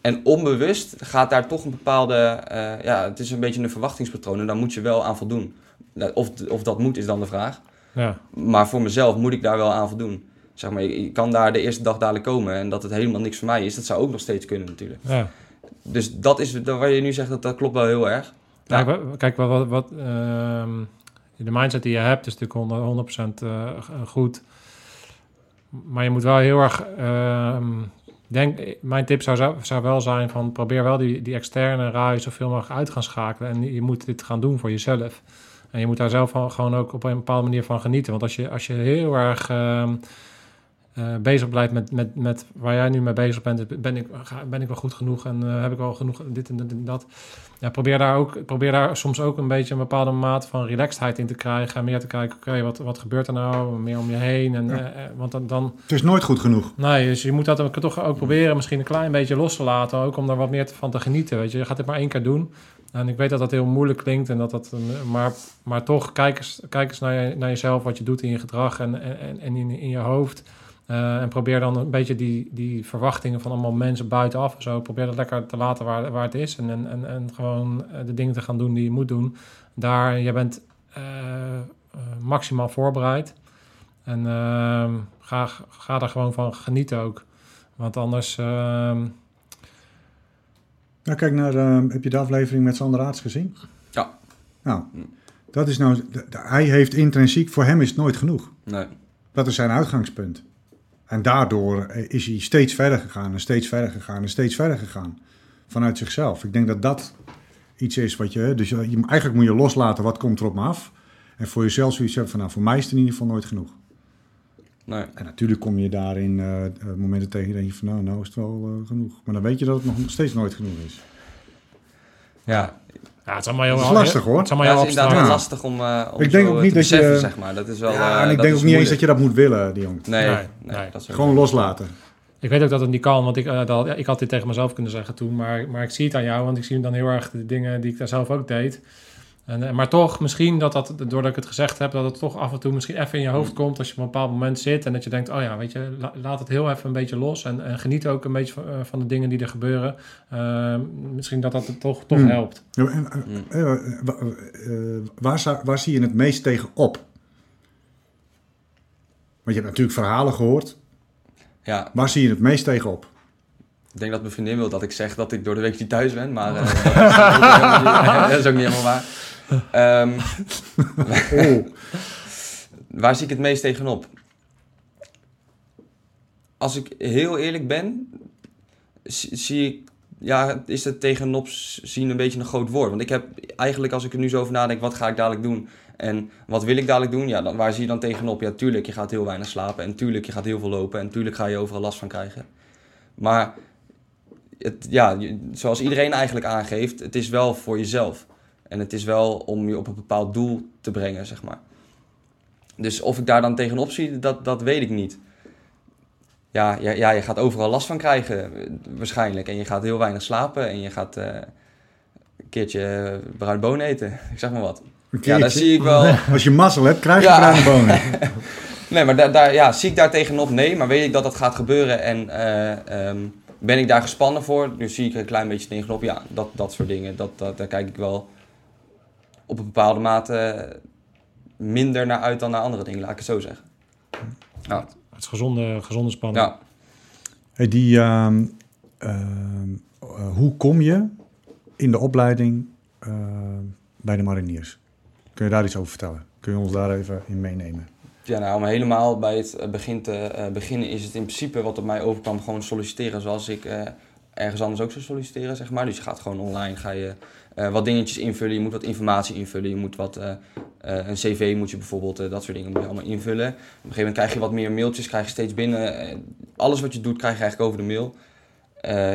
En onbewust gaat daar toch een bepaalde, ja, het is een beetje een verwachtingspatroon en daar moet je wel aan voldoen. Nou, Of, of dat moet, is dan de vraag. Ja. Maar voor mezelf moet ik daar wel aan voldoen. Zeg maar, ik, kan daar de eerste dag dadelijk komen en dat het helemaal niks voor mij is, dat zou ook nog steeds kunnen natuurlijk. ja. Dus dat is waar je nu zegt, dat, dat klopt wel heel erg. Ja, Kijk, wat, wat, wat, ehm, de mindset die je hebt is natuurlijk 100%, 100% eh, goed. Maar je moet wel heel erg... ehm, denk, mijn tip zou, zou- zou wel zijn van probeer wel die, die externe ruis zoveel mogelijk uit gaan schakelen. En je moet dit gaan doen voor jezelf. En je moet daar zelf gewoon ook op een bepaalde manier van genieten. Want als je, als je heel erg ehm, eh, bezig blijft met, met, met waar jij nu mee bezig bent, ben ik, ben ik wel goed genoeg en eh, heb ik wel genoeg dit en dit en dat. Ja, probeer daar ook probeer daar soms ook een beetje een bepaalde mate van relaxedheid in te krijgen. En meer te kijken, oké, wat, wat gebeurt er nou? Meer om je heen. En, Ja. eh, want dan, dan, Het is nooit goed genoeg. nee, dus je moet dat ook toch ook proberen misschien een klein beetje los te laten. Ook om daar wat meer van te genieten. Weet je, je gaat dit maar één keer doen. En ik weet dat dat heel moeilijk klinkt. En dat dat, maar, maar toch, kijk eens, kijk eens naar, je, naar jezelf, wat je doet in je gedrag en, en, en in, in je hoofd. Eh, en probeer dan een beetje die, die verwachtingen van allemaal mensen buitenaf en zo. Probeer dat lekker te laten waar, waar het is. En, en, en, en gewoon eh, de dingen te gaan doen die je moet doen. Daar, je bent eh, maximaal voorbereid. En ehm, ga, ga daar gewoon van genieten ook. Want anders... Nou, kijk naar, ehm, heb je de aflevering met Sander Aarts gezien? Ja. Nou, dat is nou, hij heeft intrinsiek, voor hem is het nooit genoeg. Nee. Dat is zijn uitgangspunt. En daardoor eh, is hij steeds verder gegaan en steeds verder gegaan en steeds verder gegaan. Vanuit zichzelf. Ik denk dat dat iets is wat je... Dus je, je- eigenlijk moet je loslaten wat komt er op me af. En voor jezelf zoiets hebben van, nou, voor mij is het in ieder geval nooit genoeg. Nee. En natuurlijk kom je daarin eh, eh, momenten tegen dat je van, nou, nou is het wel eh, genoeg. Maar dan weet je dat het nog steeds nooit genoeg is. Ja, Ja, het is allemaal heel, Dat is lastig, hoor. Het is allemaal ja, heel het is inderdaad wel lastig om, om Ik denk ook niet te dat je- beseffen, zeg maar. Dat is wel, ja, eh, en ik dat denk ook niet eens dat je dat moet willen, die jongen. Nee, Nee, nee, nee. dat is ook Gewoon loslaten. Ik weet ook dat het niet kan, want ik, dat, ja, ik had dit tegen mezelf kunnen zeggen toen. Maar, maar ik zie het aan jou, want ik zie dan heel erg de dingen die ik daar zelf ook deed. En, eh, maar toch, misschien dat dat, doordat ik het gezegd heb, dat het toch af en toe misschien even in je hoofd komt als je op een bepaald moment zit. En dat je denkt, oh ja, weet je, la- laat het heel even een beetje los. En, en geniet ook een beetje van, eh, van de dingen die er gebeuren. Eh, misschien dat dat het toch, toch Hmm. helpt. Ja, en, eh, Mm. wa- waar, waar zie je het meest tegen op? Want je hebt natuurlijk verhalen gehoord. Ja, Waar zie je het meest tegen op? ik denk dat mijn vriendin wil dat ik zeg dat ik door de week niet thuis ben, maar eh, dat, is ook helemaal niet- dat is ook niet helemaal waar. Ehm, Oh, waar zie ik het meest tegenop? Als ik heel eerlijk ben, zie, ik, ja, is het tegenop zien een beetje een groot woord. Want ik heb eigenlijk, als ik er nu zo over nadenk, wat ga ik dadelijk doen? En wat wil ik dadelijk doen? Ja, dan, waar zie je dan tegenop? Ja, tuurlijk, je gaat heel weinig slapen. En tuurlijk, je gaat heel veel lopen. En tuurlijk ga je overal last van krijgen. Maar, het, ja, zoals iedereen eigenlijk aangeeft, het is wel voor jezelf. En het is wel om je op een bepaald doel te brengen, zeg maar. Dus of ik daar dan tegenop zie, dat, dat weet ik niet. Ja, ja, ja, je gaat overal last van krijgen, eh, waarschijnlijk. En je gaat heel weinig slapen en je gaat eh, een keertje eh, bruin boon eten. Ik zeg maar wat. Ja, daar zie ik wel... Als je mazzel hebt, krijg je Ja. bruine bonen. Nee, maar daar, daar, ja, zie ik daar tegenop? Nee, maar weet ik dat dat gaat gebeuren en eh, ehm, ben ik daar gespannen voor? Nu zie ik er een klein beetje tegenop. Ja, dat, dat soort dingen, dat, dat, daar kijk ik wel op een bepaalde mate minder naar uit dan naar andere dingen, laat ik het zo zeggen. Ja, Het is gezonde, gezonde spanning. ja. Hey, die, ehm, ehm, eh, hoe kom je in de opleiding ehm, bij de mariniers? Kun je daar iets over vertellen? Kun je ons daar even in meenemen? Ja, nou, om helemaal bij het eh, begin te eh, beginnen is het in principe wat op mij overkwam gewoon solliciteren zoals ik eh, ergens anders ook zou solliciteren, zeg maar. Dus je gaat gewoon online, ga je eh, wat dingetjes invullen, je moet wat informatie invullen, je moet wat, eh, eh, een cv moet je bijvoorbeeld, dat soort dingen moet je allemaal invullen. Op een gegeven moment krijg je wat meer mailtjes, krijg je steeds binnen. Alles wat je doet krijg je eigenlijk over de mail.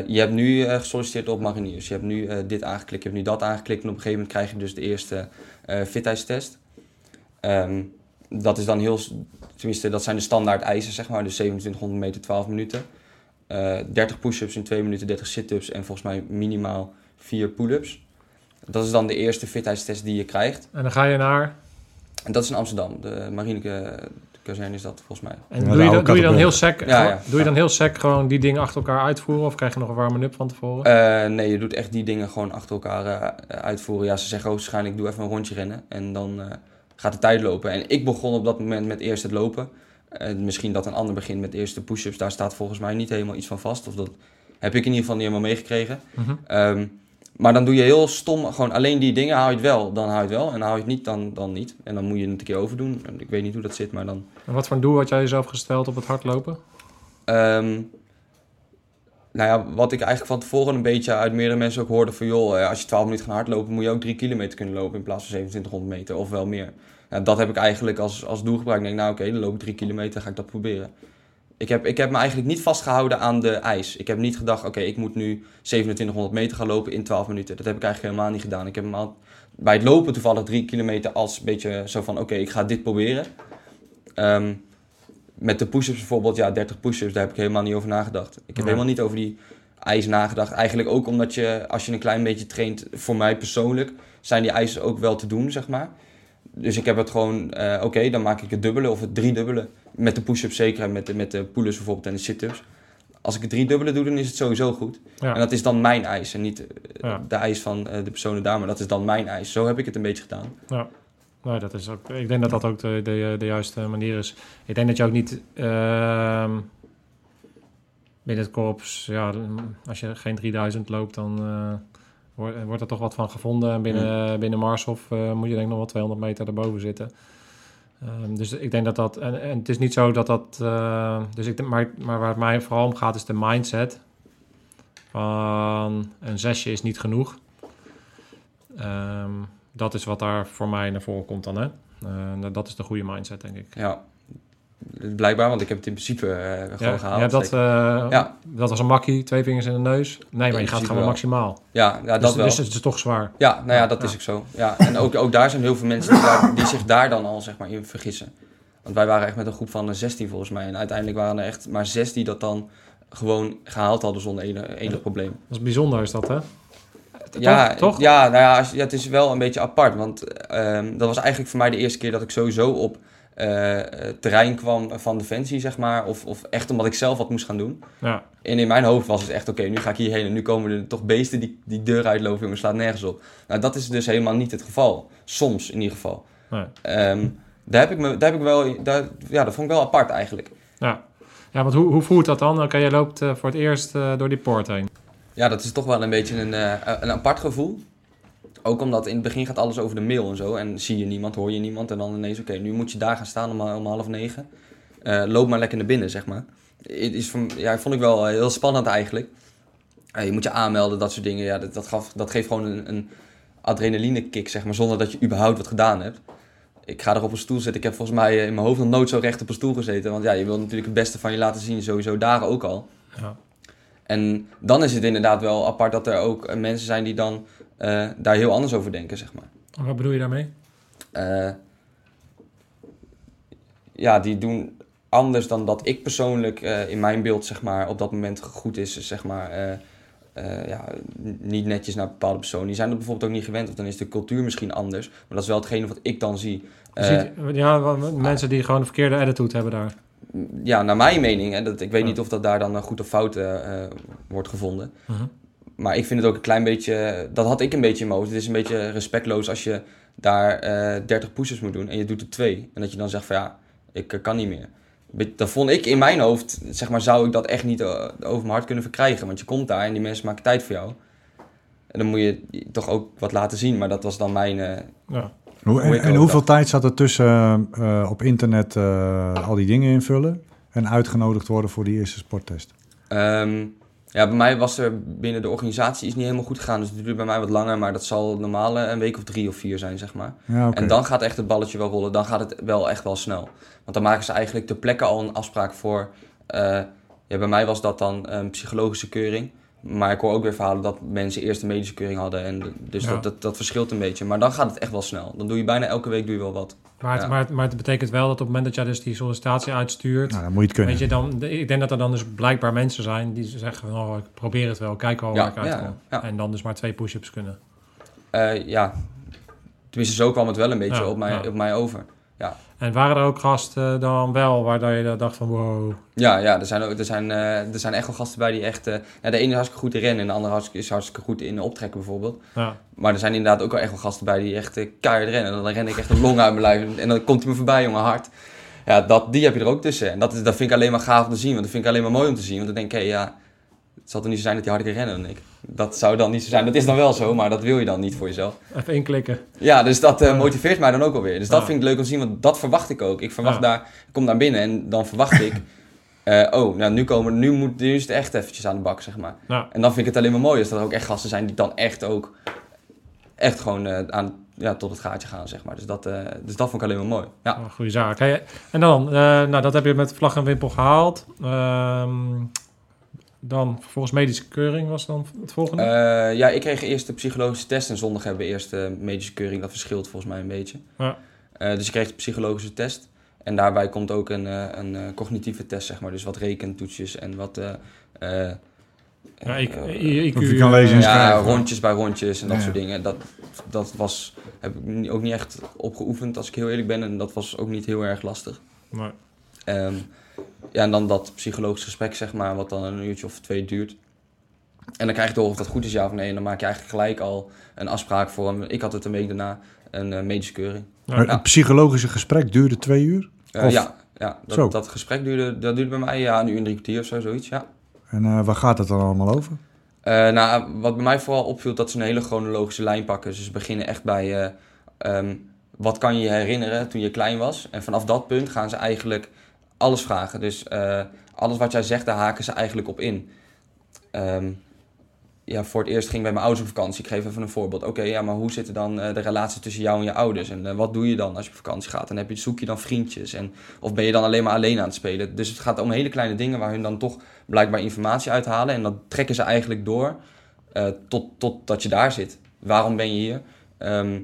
Je hebt nu gesolliciteerd op mariniers, je hebt nu dit aangeklikt, je hebt nu dat aangeklikt en op een gegeven moment krijg je dus de eerste fitheidstest. Ehm, dat is dan heel, tenminste, dat zijn de standaard eisen, zeg maar. Dus 2700 meter, 12 minuten. Eh 30 push-ups in 2 minuten, 30 sit-ups en volgens mij minimaal 4 pull-ups. Dat is dan de eerste fitheidstest die je krijgt. En dan ga je naar... En dat is in Amsterdam. De marinekazerne is dat volgens mij. En doe, je, dan, doe je dan heel sec, Ja, gewoon- ja. doe je dan heel sec gewoon die dingen achter elkaar uitvoeren? Of krijg je nog een warm-up van tevoren? Eh, nee, je doet echt die dingen gewoon achter elkaar eh, uitvoeren. Ja, ze zeggen ook waarschijnlijk, doe even een rondje rennen. En dan eh, gaat de tijd lopen. En ik begon op dat moment met eerst het lopen. Misschien dat een ander begint met eerst de push-ups. Daar staat volgens mij niet helemaal iets van vast. Of dat heb ik in ieder geval niet helemaal meegekregen. Ehm, maar dan doe je heel stom, gewoon alleen die dingen, haal je het wel, dan haal je het wel. En haal je het niet, dan, dan niet. En dan moet je het een keer overdoen. En Ik weet niet hoe dat zit, maar dan... En wat voor een doel had jij jezelf gesteld op het hardlopen? Ehm, nou ja, wat ik eigenlijk van tevoren een beetje uit meerdere mensen ook hoorde van... joh, eh, als je 12 minuten gaat hardlopen, moet je ook 3 kilometer kunnen lopen in plaats van 2700 meter of wel meer. Ja, dat heb ik eigenlijk als, als doel gebruikt. Ik denk, nou oké, dan loop ik 3 kilometer, ga ik dat proberen. Ik heb, ik heb me eigenlijk niet vastgehouden aan de ijs. Ik heb niet gedacht, oké, ik moet nu 2700 meter gaan lopen in 12 minuten. Dat heb ik eigenlijk helemaal niet gedaan. Ik heb hem al, bij het lopen toevallig 3 kilometer als een beetje zo van, oké, ik ga dit proberen. Ehm, met de push-ups bijvoorbeeld, ja, 30 push-ups, daar heb ik helemaal niet over nagedacht. Ik heb Nee. helemaal niet over die ijs nagedacht. Eigenlijk ook omdat je, als je een klein beetje traint, voor mij persoonlijk, zijn die eisen ook wel te doen, zeg maar. Dus ik heb het gewoon, eh, oké, dan maak ik het dubbele of het driedubbele. Met de push-ups zeker en met de, met de pull-ups bijvoorbeeld en de sit-ups. Als ik het driedubbele doe, dan is het sowieso goed. Ja. En dat is dan mijn eis en niet eh, Ja. de eis van eh, de personen daar, maar dat is dan mijn eis. Zo heb ik het een beetje gedaan. Ja. Nee, dat is ook, ik denk dat dat ook de, de, de juiste manier is. Ik denk dat je ook niet ehm, binnen het korps, ja, als je geen 3000 loopt, dan wordt, wordt er toch wat van gevonden. En binnen, binnen Marshof eh, moet je denk ik nog wel 200 meter erboven zitten. Ehm, dus ik denk dat dat, en, en het is niet zo dat dat, eh, dus ik, maar, maar waar het mij vooral om gaat is de mindset. Van een zesje is niet genoeg. Ehm, dat is wat daar voor mij naar voren komt dan, hè? Eh, dat is de goede mindset, denk ik. Ja, blijkbaar, want ik heb het in principe eh, gewoon Ja, gehaald. ja, dat, eh, Ja. dat was een makkie, twee vingers in de neus. Nee, maar je gaat gewoon wel. maximaal. ja, ja, dat dus, wel. dus het is toch zwaar. Ja, nou ja, dat is ook zo. Ja, en ook, ook daar zijn heel veel mensen die, daar- die zich daar dan al zeg maar, in vergissen. Want wij waren echt met een groep van eh, 16 volgens mij. En uiteindelijk waren er echt maar zes die dat dan gewoon gehaald hadden zonder enig, enig probleem. Dat is bijzonder, is dat, hè? Ja, toch? ja, nou ja, als, ja, het is wel een beetje apart. Want ehm, dat was eigenlijk voor mij de eerste keer dat ik sowieso op eh, het terrein kwam van Defensie, zeg maar. Of, of echt omdat ik zelf wat moest gaan doen. Ja, En in mijn hoofd was het echt, oké, nu ga ik hierheen en nu komen er toch beesten die die deur uitlopen, jongen, slaat nergens op. Nou, dat is dus helemaal niet het geval. Soms in ieder geval. nee. Ehm, daar heb ik me, daar heb ik wel, daar, ja, dat vond ik wel apart eigenlijk. Ja. ja, want hoe, hoe voelt dat dan? Oké, je loopt eh, voor het eerst eh, door die poort heen. Ja, dat is toch wel een beetje een, eh, een apart gevoel. Ook omdat in het begin gaat alles over de mail en zo. En zie je niemand, hoor je niemand. En dan ineens, oké, nu moet je daar gaan staan om, om half negen. Eh, loop maar lekker naar binnen, zeg maar. Het is van, ja, vond ik wel eh, heel spannend eigenlijk. Eh, je moet je aanmelden, dat soort dingen. Ja, dat, dat, gaf, dat geeft gewoon een, een adrenaline kick, zeg maar. Zonder dat je überhaupt wat gedaan hebt. Ik ga er op een stoel zitten. Ik heb volgens mij eh, in mijn hoofd nog nooit zo recht op een stoel gezeten. Want ja, je wil natuurlijk het beste van je laten zien. Sowieso daar ook al. Ja. En dan is het inderdaad wel apart dat er ook eh, mensen zijn die dan eh, daar heel anders over denken, zeg maar. Wat bedoel je daarmee? Eh, ja, die doen anders dan dat ik persoonlijk eh, in mijn beeld, zeg maar, op dat moment goed is, zeg maar. ja, niet netjes naar bepaalde personen. Die zijn dat bijvoorbeeld ook niet gewend, of dan is de cultuur misschien anders. Maar dat is wel hetgene wat ik dan zie. Je ziet- ja, mensen die gewoon een verkeerde attitude hebben daar. ja, naar mijn mening, hè, dat, ik weet niet of dat daar dan goed of fout wordt gevonden. Mhm. Maar ik vind het ook een klein beetje, dat had ik een beetje in mijn hoofd. Het is een beetje respectloos als je daar eh 30 push-ups moet doen en je doet er twee. En dat je dan zegt van ja, ik eh, kan niet meer. Dat vond ik in mijn hoofd, zeg maar, zou ik dat echt niet eh, over mijn hart kunnen verkrijgen. Want je komt daar en die mensen maken tijd voor jou. En dan moet je toch ook wat laten zien. Maar dat was dan mijn... eh, Ja. Hoe, en, hoeveel dacht. tijd zat er tussen eh, op internet eh, al die dingen invullen en uitgenodigd worden voor die eerste sporttest? Ehm, ja, bij mij was er binnen de organisatie is niet helemaal goed gegaan. Dus het duurt bij mij wat langer. Maar dat zal normaal eh, een week of drie of vier zijn, zeg maar. Ja. En dan gaat echt het balletje wel rollen. Dan gaat het wel echt wel snel. Want dan maken ze eigenlijk ter plekke al een afspraak voor. eh, ja, bij mij was dat dan een psychologische keuring. Maar ik hoor ook weer verhalen dat mensen eerst een medische keuring hadden. En de- dus Ja. dat, dat, dat verschilt een beetje. Maar dan gaat het echt wel snel. Dan doe je bijna elke week doe je wel wat. Maar, het, Ja. maar, het, maar het betekent wel dat op het moment dat jij dus die sollicitatie uitstuurt... Nou, dan moet je het kunnen. Weet je, dan, ik denk dat er dan dus blijkbaar mensen zijn die zeggen van... Oh, ik probeer het wel, kijk wel Ja, waar ik uit ja. En dan dus maar twee push-ups kunnen. Eh, ja, tenminste zo kwam het wel een beetje op, mij, op mij over. En waren er ook gasten dan wel waar je dacht van wow... Ja, ja er, zijn ook, er, zijn, eh, er zijn echt wel gasten bij die echt... ja, de ene is hartstikke goed in rennen en de andere is hartstikke goed in optrekken bijvoorbeeld. Ja, Maar er zijn inderdaad ook wel echt wel gasten bij die echt eh, keihard rennen. En dan ren ik echt een long uit mijn lijf. En dan komt hij me voorbij, jongen, hard. Ja, dat, die heb je er ook tussen. En dat, is, dat vind ik alleen maar gaaf om te zien. Want dat vind ik alleen maar mooi om te zien. Want dan denk ik, hé, ja... Het zal toch niet zo zijn dat hij harder kan rennen dan ik. Dat zou dan niet zo zijn. Dat is dan wel zo, maar dat wil je dan niet voor jezelf. even inklikken. Ja, dus dat eh, motiveert mij dan ook alweer. Dus dat Ja. vind ik leuk om te zien, want dat verwacht ik ook. Ik verwacht Ja. daar, ik kom daar binnen en dan verwacht ik... eh, oh, nou nu, komen, nu, moet, nu is het echt eventjes aan de bak, zeg maar. Ja, En dan vind ik het alleen maar mooi als er ook echt gasten zijn die dan echt ook echt gewoon eh, aan, ja, tot het gaatje gaan, zeg maar. Dus dat, dus dat vond ik alleen maar mooi. Ja. een goede zaak. Hey, en dan, nou dat heb je met vlag en wimpel gehaald. Ehm, dan vervolgens medische keuring was dan het volgende. Eh, ja, ik kreeg eerst de psychologische test en zondag hebben we eerst de medische keuring. Dat verschilt volgens mij een beetje. Ja. Eh, dus ik kreeg de psychologische test. En daarbij komt ook een, eh, een eh, cognitieve test, zeg maar. Dus wat rekentoetsjes en wat... eh, eh, ja, ik, IQ, Of je kan lezen en ja, schrijven. rondjes bij rondjes en dat Ja. soort dingen. Dat, dat was, heb ik ook niet echt opgeoefend, als ik heel eerlijk ben. En dat was ook niet heel erg lastig. maar- Ehm, ja, en dan dat psychologisch gesprek, zeg maar, wat dan een uurtje of twee duurt. En dan krijg je door of dat goed is, ja of nee. En dan maak je eigenlijk gelijk al een afspraak voor. hem. Ik had het een week daarna, een eh, medische keuring. Ja. Maar Het psychologische gesprek duurde twee uur. Eh, ja, ja Zo. dat, dat gesprek duurde, dat duurde bij mij ja, een uur en drie kwartier of zo, zoiets, ja. En eh, waar gaat het dan allemaal over? Nou, wat bij mij vooral opviel, dat ze een hele chronologische lijn pakken. Dus ze beginnen echt bij, ehm, wat kan je je herinneren toen je klein was? En vanaf dat punt gaan ze eigenlijk alles vragen. Dus eh, alles wat jij zegt, daar haken ze eigenlijk op in. Ehm, ja, voor het eerst ging bij mijn ouders op vakantie. Ik geef even een voorbeeld. Oké, ja, maar hoe zit dan eh, de relatie tussen jou en je ouders? En eh, wat doe je dan als je op vakantie gaat? En heb je, zoek je dan vriendjes? En, of ben je dan alleen maar alleen aan het spelen? Dus het gaat om hele kleine dingen waar hun dan toch blijkbaar informatie uithalen. En dat trekken ze eigenlijk door tot, tot dat je daar zit. Waarom ben je hier? Ehm,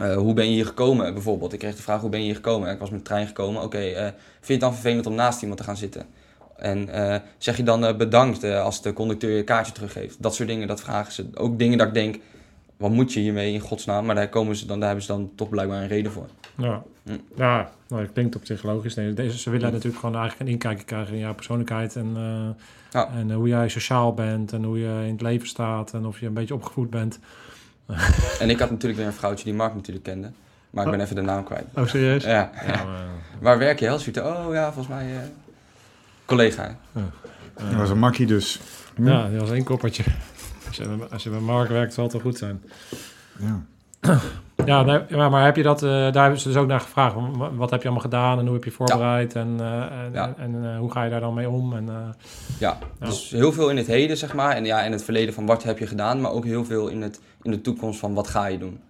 eh, hoe ben je hier gekomen bijvoorbeeld? Ik kreeg de vraag hoe ben je hier gekomen? En ik was met de trein gekomen. Oké, eh, vind je het dan vervelend om naast iemand te gaan zitten? En eh, zeg je dan bedankt als de conducteur je kaartje teruggeeft? Dat soort dingen, dat vragen ze. Ook dingen dat ik denk, wat moet je hiermee in godsnaam? Maar daar, komen ze dan, daar hebben ze dan toch blijkbaar een reden voor. Ja, Hm. ja nou, dat klinkt op zich logisch. Nee, deze, ze willen natuurlijk gewoon eigenlijk een inkijkje krijgen in jouw persoonlijkheid. En, Ja. en hoe jij sociaal bent en hoe je in het leven staat. En of je een beetje opgevoed bent. En ik had natuurlijk weer een vrouwtje die Mark natuurlijk kende. Maar ik ben even de naam kwijt. Oh, serieus? Ja. Ja, maar, Waar werk je, Helsvita? Oh ja, volgens mij... eh, collega. Dat was een makkie dus. ja, die was één koppertje. Als je, als je bij Mark werkt, zal het wel goed zijn. Ja. Ja, nee, maar heb je dat, eh, daar hebben ze dus ook naar gevraagd. Wa- Wat heb je allemaal gedaan en hoe heb je voorbereid en, eh, en, Ja. en eh, hoe ga je daar dan mee om? En, Ja, Ja. dus heel veel in het heden, zeg maar. En ja, in het verleden van wat heb je gedaan. Maar ook heel veel in, het, in de toekomst van wat ga je doen.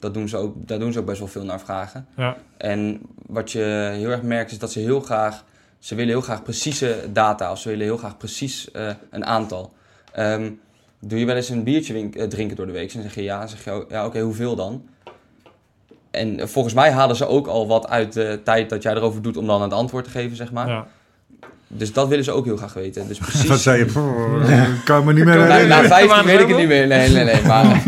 Dat doen ze ook, daar doen ze ook best wel veel naar vragen. ja, En wat je heel erg merkt is dat ze heel graag... Ze willen heel graag precieze data. Of ze willen heel graag precies een aantal. Ehm, doe je wel eens een biertje drinken door de week? Dan zeg je ja. Dan zeg je ja, oké, hoeveel dan? En volgens mij halen ze ook al wat uit de tijd dat jij erover doet om dan het antwoord te geven, zeg maar. ja. Dus dat willen ze ook heel graag weten. Dus precies... Wat zei je? Kan me niet meer Na, na herinneren. 15 weet ik het niet meer. Nee, nee, nee. Maar,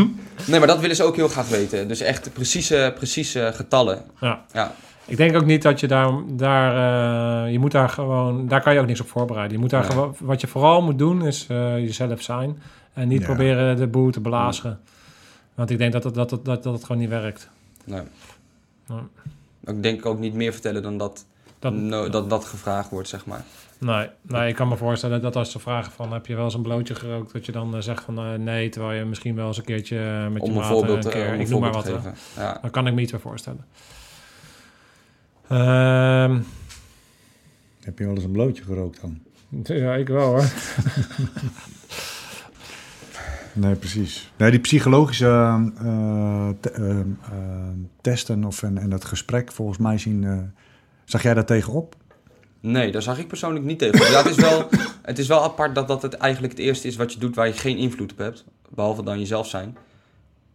nee, maar dat willen ze ook heel graag weten. Dus echt precieze, precieze getallen. Ja. Ja. Ik denk ook niet dat je daar, daar eh, je moet daar gewoon, daar kan je ook niks op voorbereiden. Je moet daar gewoon, wat je vooral moet doen is eh, jezelf zijn en niet Ja. proberen de boel te blazen. Want ik denk dat het, dat, het, dat, dat het gewoon niet werkt. Nee. Nee. Ik denk ook niet meer vertellen dan dat Dat, no- dat, dat gevraagd wordt, zeg maar. nee, nee, ik kan me voorstellen dat als ze vragen van heb je wel eens een blootje gerookt, dat je dan eh, zegt van eh, nee, terwijl je misschien wel eens een keertje eh, met je Om een een keer, om een ik noem maar voorbeeld wat. geven. Ja. Dat kan ik me iets meer voorstellen. Ehm, Heb je wel eens een blootje gerookt dan? ja, ik wel hoor. Nee, precies. Nee, die psychologische eh, te- eh, eh, testen of, en, en dat gesprek, volgens mij zien... eh, zag jij daar tegenop? Nee, daar zag ik persoonlijk niet tegen. Het, is wel, het is wel apart dat dat het eigenlijk het eerste is wat je doet waar je geen invloed op hebt. Behalve dan jezelf zijn.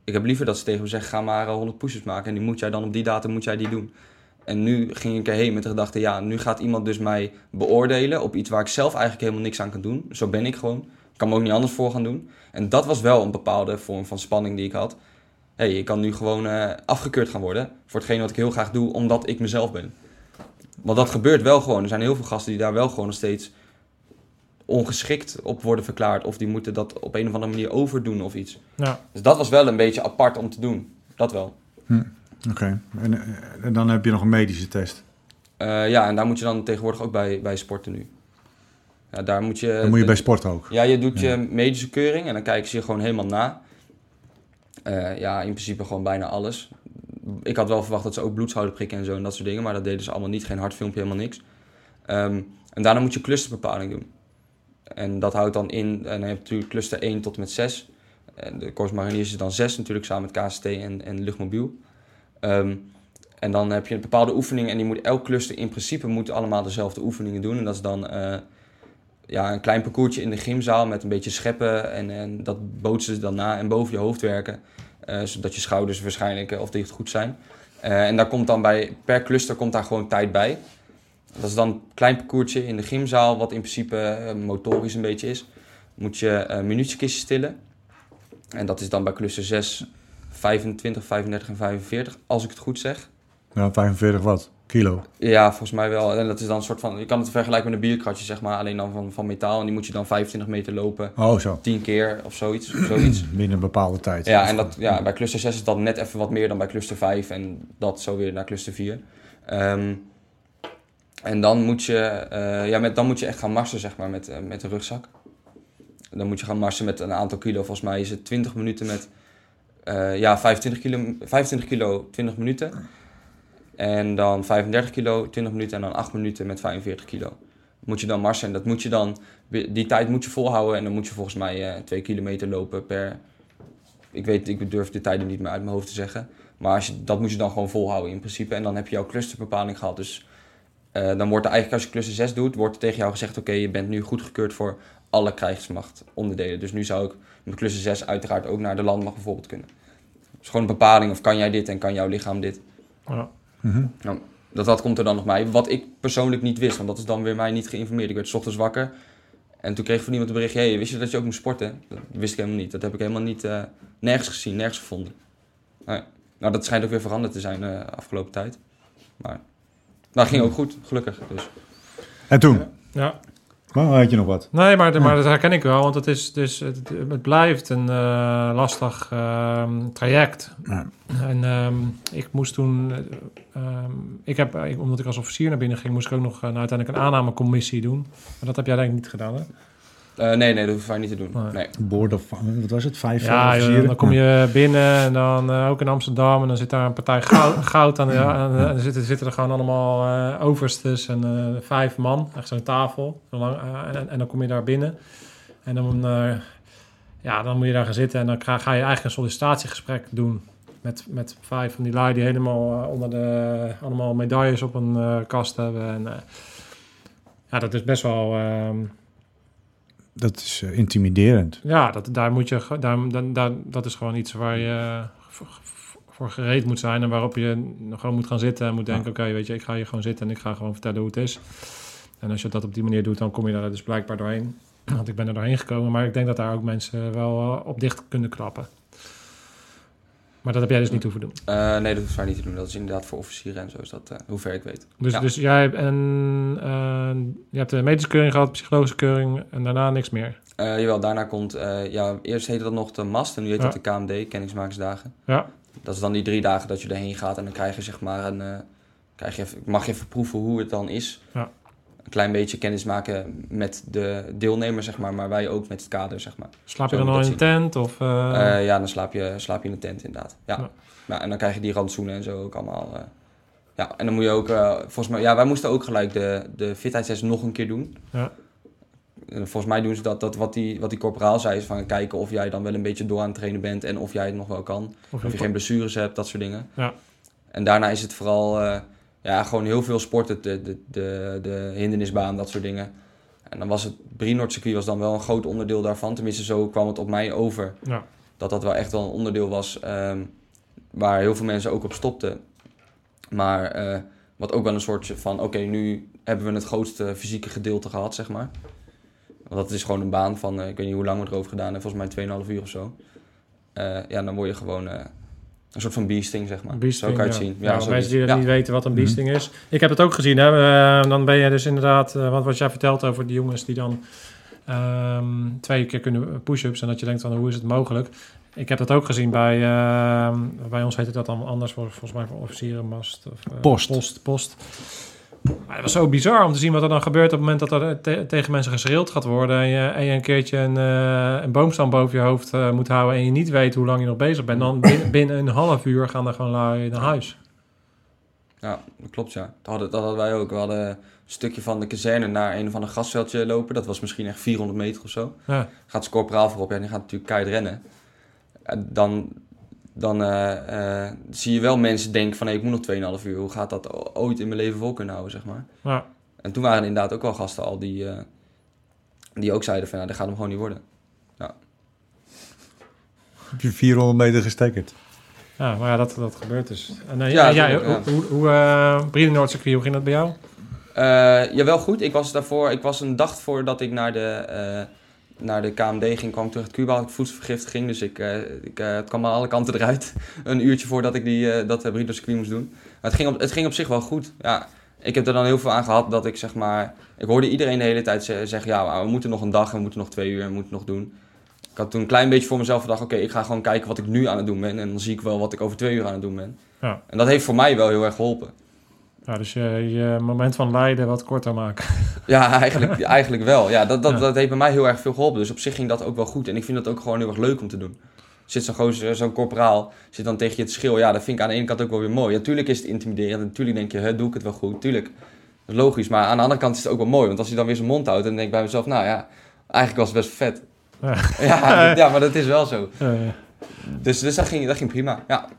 Ik heb liever dat ze tegen me zeggen, ga maar eh, 100 push-ups maken. En die moet jij dan op die datum moet jij die doen. En nu ging ik erheen met de gedachte, ja, nu gaat iemand dus mij beoordelen op iets waar ik zelf eigenlijk helemaal niks aan kan doen. Zo ben ik gewoon. Ik kan me ook niet anders voor gaan doen. En dat was wel een bepaalde vorm van spanning die ik had. Hé, hey, ik kan nu gewoon eh, afgekeurd gaan worden voor hetgeen wat ik heel graag doe, omdat ik mezelf ben. Want dat gebeurt wel gewoon. Er zijn heel veel gasten die daar wel gewoon nog steeds ongeschikt op worden verklaard. Of die moeten dat op een of andere manier overdoen of iets. Ja. Dus dat was wel een beetje apart om te doen. Dat wel. Oké. En, eh, en dan heb je nog een medische test. Eh, ja, en daar moet je dan tegenwoordig ook bij, bij sporten nu. Ja, daar moet je... Dan moet je bij sport ook. Ja, je doet je medische keuring en dan kijken ze je gewoon helemaal na. Eh, ja, in principe gewoon bijna alles. Ik had wel verwacht dat ze ook bloed zouden prikken en zo en dat soort dingen, maar dat deden ze allemaal niet. Geen hartfilmpje, helemaal niks. Ehm, en daarna moet je clusterbepaling doen. En dat houdt dan in, en dan heb je natuurlijk cluster 1 tot en met 6. En de Corps Mariniers is dan 6 natuurlijk, samen met KST en, en luchtmobiel. Ehm, en dan heb je een bepaalde oefening en die moet elk cluster in principe moet allemaal dezelfde oefeningen doen. En dat is dan eh, ja, een klein parcoursje in de gymzaal met een beetje scheppen en, en dat bootsen dan na en boven je hoofd werken. eh, zodat je schouders waarschijnlijk eh, of dicht goed zijn. Eh, en daar komt dan bij, per cluster komt daar gewoon tijd bij. Dat is dan een klein parcoursje in de gymzaal, wat in principe motorisch een beetje is. Moet je eh munitiekistjes tillen. En dat is dan bij cluster 6, 25, 35 en 45, als ik het goed zeg. Ja, 45 wat? Kilo. Ja, volgens mij wel. En dat is dan een soort van, je kan het vergelijken met een bierkratje, zeg maar, alleen dan van, van metaal. En die moet je dan 25 meter lopen, Oh, zo. 10 keer of zoiets. zoiets. Binnen een bepaalde tijd. Ja, en dat, ja, bij cluster 6 is dat net even wat meer dan bij cluster 5 en dat zo weer naar cluster 4. Ehm, en dan moet, je, eh, ja, met, dan moet je echt gaan marsen, zeg maar, met, eh, met de rugzak. Dan moet je gaan marsen met een aantal kilo. Volgens mij is het 20 minuten met, eh, ja, 25 kilo, 25 kilo 20 minuten. En dan 35 kilo 20 minuten en dan 8 minuten met 45 kilo. moet je dan marsen. En dat moet je dan, die tijd moet je volhouden. En dan moet je volgens mij eh, twee kilometer lopen per... Ik weet, ik durf de tijden niet meer uit mijn hoofd te zeggen. Maar als je, dat moet je dan gewoon volhouden in principe. En dan heb je jouw clusterbepaling gehad. Dus eh, dan wordt er eigenlijk als je cluster 6 doet, wordt er tegen jou gezegd... oké, je bent nu goedgekeurd voor alle krijgsmacht onderdelen. Dus nu zou ik met cluster 6 uiteraard ook naar de landmacht bijvoorbeeld kunnen. Dus gewoon een bepaling of kan jij dit en kan jouw lichaam dit. Ja. Nou, dat, dat komt er dan nog bij. Wat ik persoonlijk niet wist, want dat is dan weer mij niet geïnformeerd. Ik werd 's ochtends wakker en toen kreeg ik van iemand een berichtje... Hey, wist je dat je ook moest sporten? Dat wist ik helemaal niet. Dat heb ik helemaal niet, eh, nergens gezien, nergens gevonden. Nee. Nou, dat schijnt ook weer veranderd te zijn de afgelopen tijd. Maar nou, ging ook goed, gelukkig. Dus. En toen? ja. Oh, had je nog wat? Nee, maar, maar dat herken ik wel, want het, is, dus, het, het blijft een eh, lastig ehm, traject. Ja. En ehm, ik moest toen, eh, ehm, ik heb, omdat ik als officier naar binnen ging, moest ik ook nog eh, nou, uiteindelijk een aannamecommissie doen. Maar dat heb jij denk ik niet gedaan, hè? Eh, nee, nee, dat hoef je niet te doen. Nee. Nee. Board of, wat was het? Vijf Ja, joh, dan kom je binnen en dan eh, ook in Amsterdam en dan zit daar een partij goud, goud aan. de- aan de- en dan zitten, zitten er gewoon allemaal eh, overstes en eh, vijf man, echt zo'n tafel. Zo lang, en, en dan kom je daar binnen en dan, eh, ja, dan moet je daar gaan zitten en dan ga, ga je eigenlijk een sollicitatiegesprek doen. Met, met vijf van die lui die helemaal onder de allemaal medailles op een eh, kast hebben. En, eh, ja, dat is best wel. ehm, Dat is eh, intimiderend. ja, dat, daar moet je, daar, daar, daar- dat is gewoon iets waar je eh, voor, voor gereed moet zijn en waarop je gewoon moet gaan zitten en moet denken: oké, weet je, ik ga hier gewoon zitten en ik ga gewoon vertellen hoe het is. En als je dat op die manier doet, dan kom je daar dus blijkbaar doorheen. Want ik ben er doorheen gekomen, maar ik denk dat daar ook mensen wel eh, op dicht kunnen klappen. Maar dat heb jij dus niet hoeven doen. Eh, nee, dat hoef je niet te doen. Dat is inderdaad voor officieren en zo is dat, eh, hoe ver ik weet. Dus, Ja. dus jij hebt, en, eh, je hebt de medische keuring gehad, psychologische keuring en daarna niks meer. Jawel, daarna komt, ja, eerst heette dat nog de MAST en nu heet Ja. dat de KMD, kennismakersdagen. Ja, Dat is dan die drie dagen dat je erheen gaat en dan krijg je zeg maar een, krijg je even, mag je even proeven hoe het dan is. Ja. Een klein beetje kennis maken met de deelnemer zeg maar, maar wij ook met het kader zeg maar. slaap je Zo dan al je in een tent? Of, eh, Eh, ja, dan slaap je, slaap je in een tent inderdaad. Ja. Ja. Nou, en dan krijg je die rantsoenen en zo ook allemaal. eh. ja, en dan moet je ook, volgens mij, ja, wij moesten ook gelijk de, de fitheidstest nog een keer doen. Ja. En volgens mij doen ze dat, dat wat, die, wat die corporaal zei, is van kijken of jij dan wel een beetje door aan het trainen bent en of jij het nog wel kan. of Of je geen blessures hebt, dat soort dingen. Ja. En daarna is het vooral ja, gewoon heel veel sporten, de, de, de, de hindernisbaan, dat soort dingen. En dan was het Brienord circuit was dan wel een groot onderdeel daarvan. Tenminste, zo kwam het op mij over. Ja. Dat dat wel echt wel een onderdeel was ehm, waar heel veel mensen ook op stopten. Maar eh, wat ook wel een soort van, oké, nu hebben we het grootste fysieke gedeelte gehad, zeg maar. Want dat is gewoon een baan van, eh, ik weet niet hoe lang we erover gedaan hebben, volgens mij 2,5 uur of zo. Eh, ja, dan word je gewoon een soort van beasting, zeg maar. Beasting, zo kan je ja. het zien. Ja, voor zoiets. mensen die dat Ja. niet weten wat een beasting is. Ik heb het ook gezien. Hè. Eh, dan ben je dus inderdaad... eh, want wat jij vertelt over die jongens die dan ehm, twee keer kunnen push-ups... en dat je denkt van hoe is het mogelijk? Ik heb dat ook gezien bij... ehm, bij ons heette dat dan anders, volgens mij voor officieren, mast. Of, eh, Post. Post, post. Maar het was zo bizar om te zien wat er dan gebeurt... op het moment dat er te- tegen mensen geschreeuwd gaat worden... en je, en je een keertje een, eh, een boomstam boven je hoofd eh, moet houden... en je niet weet hoe lang je nog bezig bent... dan binnen, binnen een half uur gaan er gewoon lui naar huis. Ja, dat klopt ja. Dat hadden, dat hadden wij ook. We hadden een stukje van de kazerne naar een of ander gasveldje lopen. Dat was misschien echt 400 meter of zo. Ja. Gaat zijn corporaal voorop ja, en die gaat natuurlijk keihard rennen. En dan dan eh, eh, zie je wel mensen denken van... Hey, ik moet nog 2,5 uur. Hoe gaat dat ooit in mijn leven vol kunnen houden, zeg maar. Ja. En toen waren er inderdaad ook wel gasten al die, eh, die ook zeiden van... Ja, dat gaat hem gewoon niet worden. Heb je 400 meter gestekerd? Ja, maar ja, dat, dat gebeurt dus. En uh, Ja, ja, jij, dat- ja. hoe, hoe uh, hoe ging dat bij jou? Eh, ja, wel goed. Ik was daarvoor, ik was een dag voordat ik naar de, eh, naar de KMD ging, kwam ik terug uit Cuba, had ik voedselvergiftiging. Dus ik, eh, ik, eh, het kwam aan alle kanten eruit. een uurtje voordat ik die, eh, dat uh, circuit moest doen. Maar het ging, op, het ging op zich wel goed. Ja, ik heb er dan heel veel aan gehad dat ik zeg maar... Ik hoorde iedereen de hele tijd ze- zeggen, ja, we moeten nog een dag, we moeten nog twee uur, we moeten nog doen. Ik had toen een klein beetje voor mezelf gedacht, oké, ik ga gewoon kijken wat ik nu aan het doen ben. En dan zie ik wel wat ik over twee uur aan het doen ben. Ja. En dat heeft voor mij wel heel erg geholpen. Ja, dus je, je moment van lijden wat korter maken. Ja, eigenlijk, eigenlijk wel. Ja, dat, dat, Ja. dat heeft bij mij heel erg veel geholpen. Dus op zich ging dat ook wel goed. En ik vind dat ook gewoon heel erg leuk om te doen. Zit zo'n gozer, zo'n corporaal, zit dan tegen je te schreeuwen. Ja, dat vind ik aan de ene kant ook wel weer mooi. Ja, tuurlijk is het intimiderend. En natuurlijk denk je, hè, doe ik het wel goed. Tuurlijk. Dat is logisch. Maar aan de andere kant is het ook wel mooi. Want als je dan weer zijn mond houdt, dan denk ik bij mezelf, nou ja, eigenlijk was het best vet. Ja. Ja, dat- ja maar dat is wel zo. Eh, Dus, dus dat, ging, dat ging prima. Ja.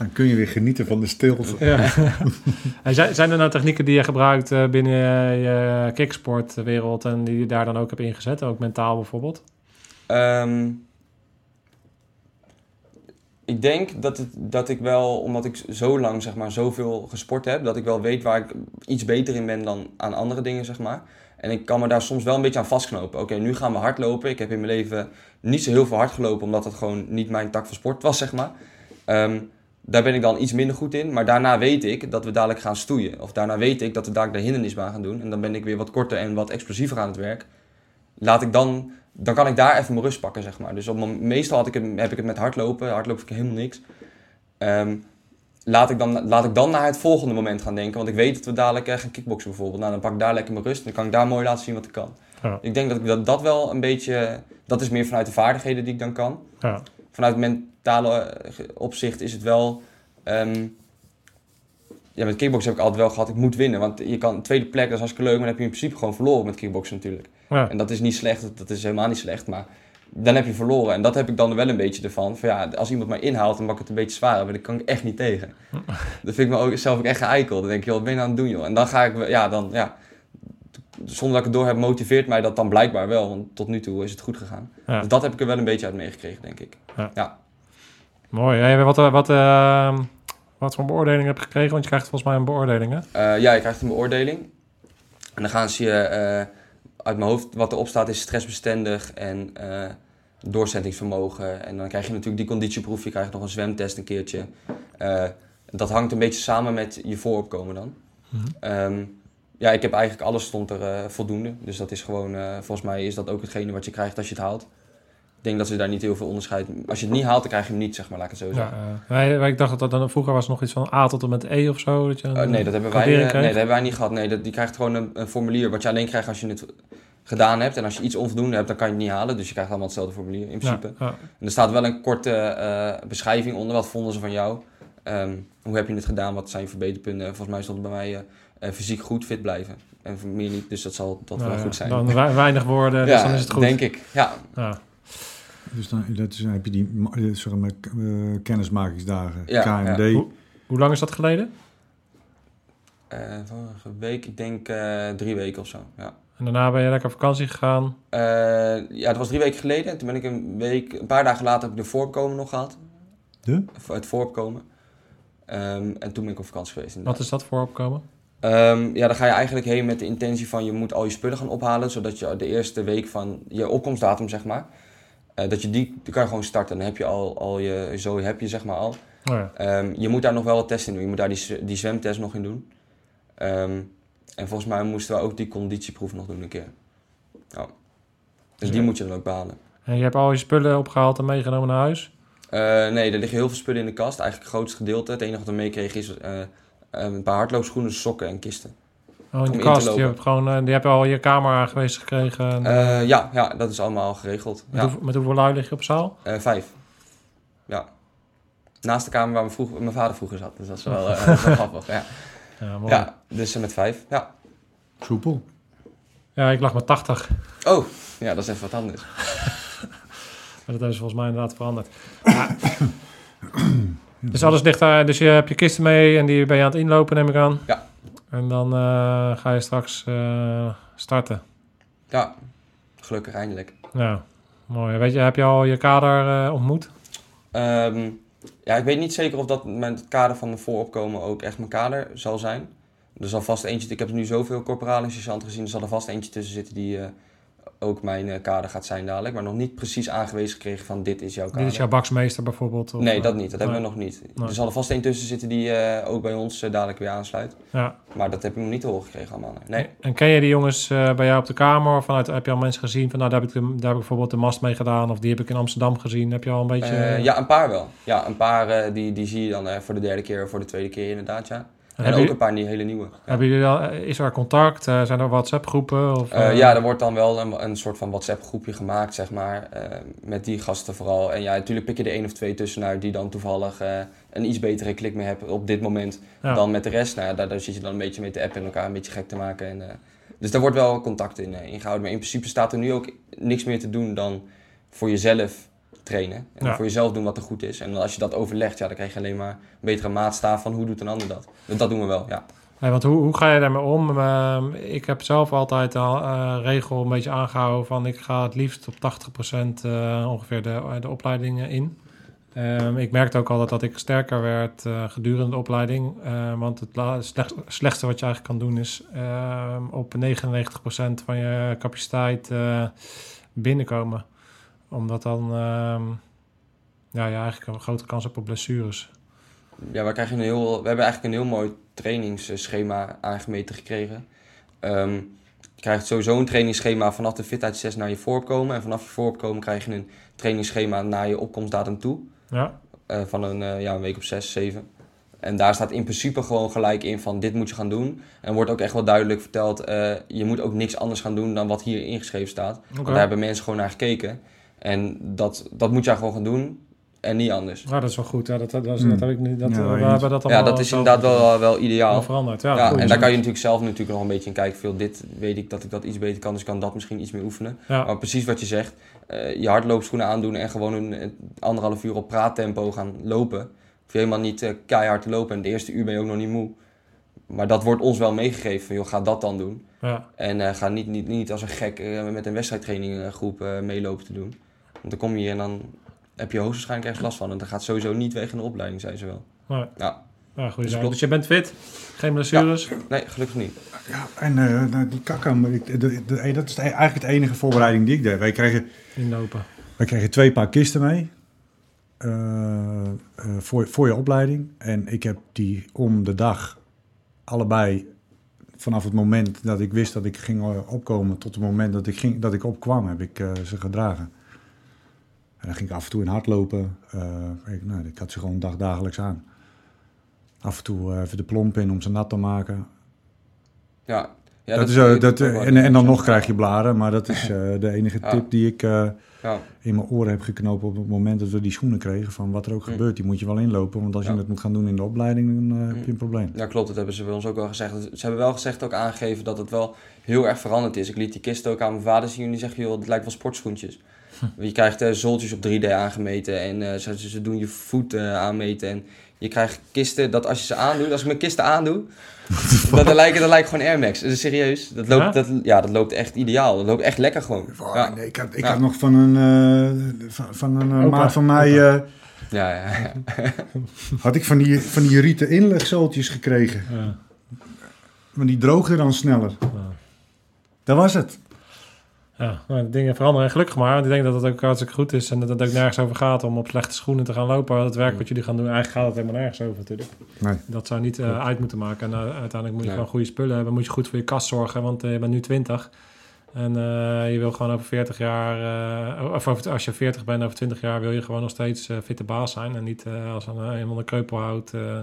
Dan kun je weer genieten van de stilte. ja. en zijn, zijn er nou technieken die je gebruikt eh, binnen je, je kicksportwereld en die je daar dan ook hebt ingezet? Ook mentaal bijvoorbeeld? Ehm, ik denk dat, het, dat ik wel, omdat ik zo lang zeg maar, zoveel gesport heb, dat ik wel weet waar ik iets beter in ben dan aan andere dingen, zeg maar. En ik kan me daar soms wel een beetje aan vastknopen. Oké, nu gaan we hardlopen. Ik heb in mijn leven niet zo heel veel hard gelopen, omdat het gewoon niet mijn tak van sport was, zeg maar. Ehm, daar ben ik dan iets minder goed in. Maar daarna weet ik dat we dadelijk gaan stoeien. Of daarna weet ik dat we dadelijk de hindernisbaan gaan doen. En dan ben ik weer wat korter en wat explosiever aan het werk. Laat ik dan, dan kan ik daar even mijn rust pakken, zeg maar. Dus op, mijn- meestal had ik het, heb ik het met hardlopen. Hardlopen vind ik helemaal niks. Ehm, laat, ik dan, laat ik dan naar het volgende moment gaan denken. Want ik weet dat we dadelijk eh, gaan kickboksen bijvoorbeeld. Nou, dan pak ik daar lekker mijn rust. En dan kan ik daar mooi laten zien wat ik kan. Ja. Ik denk dat ik dat, dat wel een beetje... Dat is meer vanuit de vaardigheden die ik dan kan Ja. Vanuit mentale eh, opzicht is het wel. ehm, ja, met kickboksen heb ik altijd wel gehad, ik moet winnen. Want je kan tweede plek, dat is hartstikke leuk, maar dan heb je in principe gewoon verloren met kickboksen natuurlijk. Ja. En dat is niet slecht, dat- dat is helemaal niet slecht, maar dan heb je verloren. En dat heb ik dan wel een beetje ervan. Van ja, als iemand mij inhaalt, dan mag ik het een beetje zwaar, maar daar kan ik echt niet tegen. Dat vind ik me ook, zelf ook echt geëikeld. Dan denk je, wat ben je nou aan het doen, joh? En dan ga ik, ja, dan, ja, zonder dat ik het door heb, motiveert mij dat dan blijkbaar wel. Want tot nu toe is het goed gegaan. Ja. Dus dat heb ik er wel een beetje uit meegekregen, denk ik. Mooi. Hey, wat, eh, wat, eh, wat voor beoordeling heb je gekregen? Want je krijgt volgens mij een beoordeling, hè? Eh, ja, je krijgt een beoordeling. En dan gaan ze je, eh, uit mijn hoofd, wat erop staat is stressbestendig en doorzettingsvermogen. En dan krijg je natuurlijk die conditieproef, je krijgt nog een zwemtest een keertje. Dat hangt een beetje samen met je vooropkomen dan. Ehm, ja, ik heb eigenlijk alles stond er eh, voldoende. Dus dat is gewoon, eh, volgens mij is dat ook hetgene wat je krijgt als je het haalt. Ik denk dat ze daar niet heel veel onderscheid... Als je het niet haalt, dan krijg je hem niet, zeg maar, laat ik het zo Ja, zeggen. eh, wij- wij- ik dacht dat dat dan vroeger was nog iets van A tot en met E of zo. Dat je nee, dat hebben wij, eh, nee, dat hebben wij niet gehad. Nee, dat, die krijgt gewoon een, een formulier wat je alleen krijgt als je het gedaan hebt. En als je iets onvoldoende hebt, dan kan je het niet halen. Dus je krijgt allemaal hetzelfde formulier in principe. Ja, ja. En er staat wel een korte eh, beschrijving onder. Wat vonden ze van jou? Ehm, hoe heb je het gedaan? Wat zijn je verbeterpunten? Volgens mij stond er bij mij eh, eh, fysiek goed, fit blijven. En meer niet, dus dat zal dat Nou wel ja, goed zijn. Dan we- weinig woorden, dus ja, dan is het goed. denk ik. Ja, Ja. Dus dan, dat is, dan heb je die ma- eh, zeg maar, k- eh, kennismakingsdagen, Ja, KMD. Hoe- Hoe lang is dat geleden? Eh, vorige week, ik denk eh, drie weken of zo. Ja. En daarna ben je lekker op vakantie gegaan. Eh, ja, dat was drie weken geleden. Toen ben ik een week, een paar dagen later heb ik de vooropkomen nog gehad. De? Het vooropkomen. Ehm, en toen ben ik op vakantie geweest. inderdaad. Wat is dat voor Ehm, ja, dan ga je eigenlijk heen met de intentie van je moet al je spullen gaan ophalen. Zodat je de eerste week van je opkomstdatum, zeg maar. eh, dat je die, die kan je gewoon starten. Dan heb je al, al je, zo heb je zeg maar al. Oh ja. Ehm, je moet daar nog wel wat testen in doen. Je moet daar die, die zwemtest nog in doen. Ehm, en volgens mij moesten we ook die conditieproef nog doen een keer. Ja. Dus die moet je dan ook behalen. En je hebt al je spullen opgehaald en meegenomen naar huis? Eh, nee, er liggen heel veel spullen in de kast. Eigenlijk het grootste gedeelte. Het enige wat we meekregen is eh, een paar hardloopschoenen, sokken en kisten. Oh, in de kast. Je hebt, gewoon, eh, die heb je al je kamer aangewezen gekregen. En, Eh, ja, ja, dat is allemaal al geregeld. met, Ja. hoeveel, met hoeveel lui lig je op zaal? Eh, vijf. Ja. Naast de kamer waar mijn, vroeg, mijn vader vroeger zat. Dus dat is wel, eh, is grappig. Ja. Ja, mooi. Ja. ja, dus eh, met vijf. Ja. Soepel. ik lag met 80. Oh, ja, dat is even wat anders. Maar dat ze volgens mij inderdaad veranderd. Ja. Dus alles ligt daar. Dus je hebt je kisten mee en die ben je aan het inlopen, neem ik aan. Ja. En dan eh, ga je straks eh, starten. Ja, gelukkig eindelijk. Ja, mooi. Weet je, heb je al je kader eh, ontmoet? Ehm, ja, ik weet niet zeker of dat met het kader van de vooropkomen ook echt mijn kader zal zijn. Er zal vast eentje, ik heb nu zoveel corporale en sergeanten gezien, er zal er vast eentje tussen zitten die ook mijn eh, kader gaat zijn dadelijk. Maar nog niet precies aangewezen gekregen van dit is jouw kader. Dit is jouw baksmeester bijvoorbeeld? Of, Nee, eh, dat niet. Dat hebben we nog niet. Nee. Er zal er vast één tussen zitten die eh, ook bij ons dadelijk weer aansluit. Ja. Maar dat heb ik nog niet te horen gekregen allemaal. Nee. En ken je die jongens bij jou op de kamer? Of vanuit, heb je al mensen gezien van, nou, daar heb, ik de, daar heb ik bijvoorbeeld de mast mee gedaan. Of die heb ik in Amsterdam gezien. Heb je al een beetje... Ja, een paar wel. Ja, een paar die, die zie je dan voor de derde keer of voor de tweede keer inderdaad, ja. En ook je- een paar hele nieuwe. Ja. Hebben jullie al, is er contact? Eh, zijn er WhatsApp-groepen? Of, Eh, eh, ja, er wordt dan wel een, een soort van WhatsApp-groepje gemaakt, zeg maar. met die gasten vooral. En ja, natuurlijk pik je er één of twee tussenuit die dan toevallig een iets betere klik mee hebben op dit moment ja. dan met de rest. Nou daar, daar zit je dan een beetje mee te appen en elkaar een beetje gek te maken. En, dus daar wordt wel contact in, in gehouden. Maar in principe staat er nu ook niks meer te doen dan voor jezelf trainen. En Ja. voor jezelf doen wat er goed is. En als je dat overlegt, ja, dan krijg je alleen maar een betere maatstaaf van hoe doet een ander dat. Dus dat doen we wel, ja. Nee, want hoe, hoe ga je daarmee om? Ehm, ik heb zelf altijd al eh regel een beetje aangehouden van ik ga het liefst op 80% eh, ongeveer de, de opleidingen in. Ehm, ik merkte ook altijd dat ik sterker werd eh, gedurende de opleiding. Eh, want het slecht- slechtste wat je eigenlijk kan doen is ehm, op 99% van je capaciteit eh, binnenkomen. Omdat dan ehm, ja, je eigenlijk een grotere kans hebt op blessures. Ja, we, krijgen een heel, we hebben eigenlijk een heel mooi trainingsschema aangemeten gekregen. Ehm, je krijgt sowieso een trainingsschema vanaf de fitheidstest naar je vooropkomen. En vanaf je vooropkomen krijg je een trainingsschema naar je opkomstdatum toe. Ja, eh, van een, eh, ja, een week of zes, zeven. En daar staat in principe gewoon gelijk in van dit moet je gaan doen. En wordt ook echt wel duidelijk verteld, eh, je moet ook niks anders gaan doen dan wat hier ingeschreven staat. Want daar hebben mensen gewoon naar gekeken. En dat, dat moet jij gewoon gaan doen en niet anders. Ja, dat is wel goed. Ja, dat, dat, dat, Hmm. dat heb ik niet. Dat, Ja, we hebben dat Ja, dat is inderdaad wel, wel ideaal. wel veranderd. Ja, Ja, goed. en daar kan je natuurlijk zelf natuurlijk nog een beetje in kijken. Veel dit weet ik dat ik dat iets beter kan, dus ik kan dat misschien iets meer oefenen. Ja, Maar precies wat je zegt, eh, je hardloopschoenen aandoen en gewoon een, een anderhalf uur op praattempo gaan lopen. Hoef je helemaal niet eh, keihard te lopen en de eerste uur ben je ook nog niet moe. Maar dat wordt ons wel meegegeven van, joh, ga dat dan doen. ja, En eh, ga niet, niet, niet als een gek met een wedstrijdtraining groep eh, meelopen te doen. Want dan kom je hier en dan heb je hoogstwaarschijnlijk ergens last van. En dat gaat sowieso niet weg in de opleiding, zei ze wel. ja. Ja. ja goede Dus. Dus je bent fit, geen blessures. Nee, gelukkig niet. Ja, en eh, nou, die kakken, maar ik- de- de- dat is eigenlijk de enige voorbereiding die ik deed. Wij kregen, Inlopen. wij kregen twee paar kisten mee eh, eh, voor, voor je opleiding. En ik heb die om de dag allebei, vanaf het moment dat ik wist dat ik ging opkomen tot het moment dat ik, ging, dat ik opkwam, heb ik eh, ze gedragen. En dan ging ik af en toe in hardlopen. Eh, ik, nou, ik had ze gewoon dag dagelijks aan. Af en toe eh, even de plomp in om ze nat te maken. Ja. ja dat is, dat, ook eh, wel. en, en dan nog krijg je blaren, maar dat is de enige Ja. tip die ik Ja. in mijn oren heb geknopen op het moment dat we die schoenen kregen. Van wat er ook Hm. gebeurt, die moet je wel inlopen. Want als je het moet gaan doen in de opleiding, dan heb Hm. je een probleem. Ja, klopt. Dat hebben ze bij ons ook wel gezegd. Ze hebben wel gezegd, ook aangegeven, dat het wel heel erg veranderd is. Ik liet die kist ook aan mijn vader zien en die zegt, joh, het lijkt wel sportschoentjes. Je krijgt eh zooltjes op 3D aangemeten en eh, ze, ze doen je voet eh, aanmeten. En je krijgt kisten dat als je ze aandoet, als ik mijn kisten aandoe, dat, dat, lijken, dat lijkt gewoon Air Max. Dat is serieus. Dat loopt, Ja? Dat, ja, dat loopt echt ideaal. Dat loopt echt lekker gewoon. Ja, nee, ik had, ik Ja. had nog van een, eh, van, van een Opa. maat van mij... eh, ja, ja. ja. had ik van die, van die rieten inlegzooltjes gekregen. Ja. Maar die droogden dan sneller. Dat was het. Ja, nou, de dingen veranderen. En gelukkig maar. Want ik denk dat het ook hartstikke goed is. En dat het ook nergens over gaat om op slechte schoenen te gaan lopen. Het werk wat jullie gaan doen, eigenlijk gaat het helemaal nergens over natuurlijk. Nee. Dat zou niet eh, uit moeten maken. En eh, uiteindelijk moet je Nee. gewoon goede spullen hebben. Moet je goed voor je kast zorgen, want eh, je bent nu 20. En eh, je wil gewoon over 40 jaar, eh, of over, als je 40 bent, over 20 jaar wil je gewoon nog steeds eh, fitte baas zijn. En niet eh, als een, een van de kreupelhout eh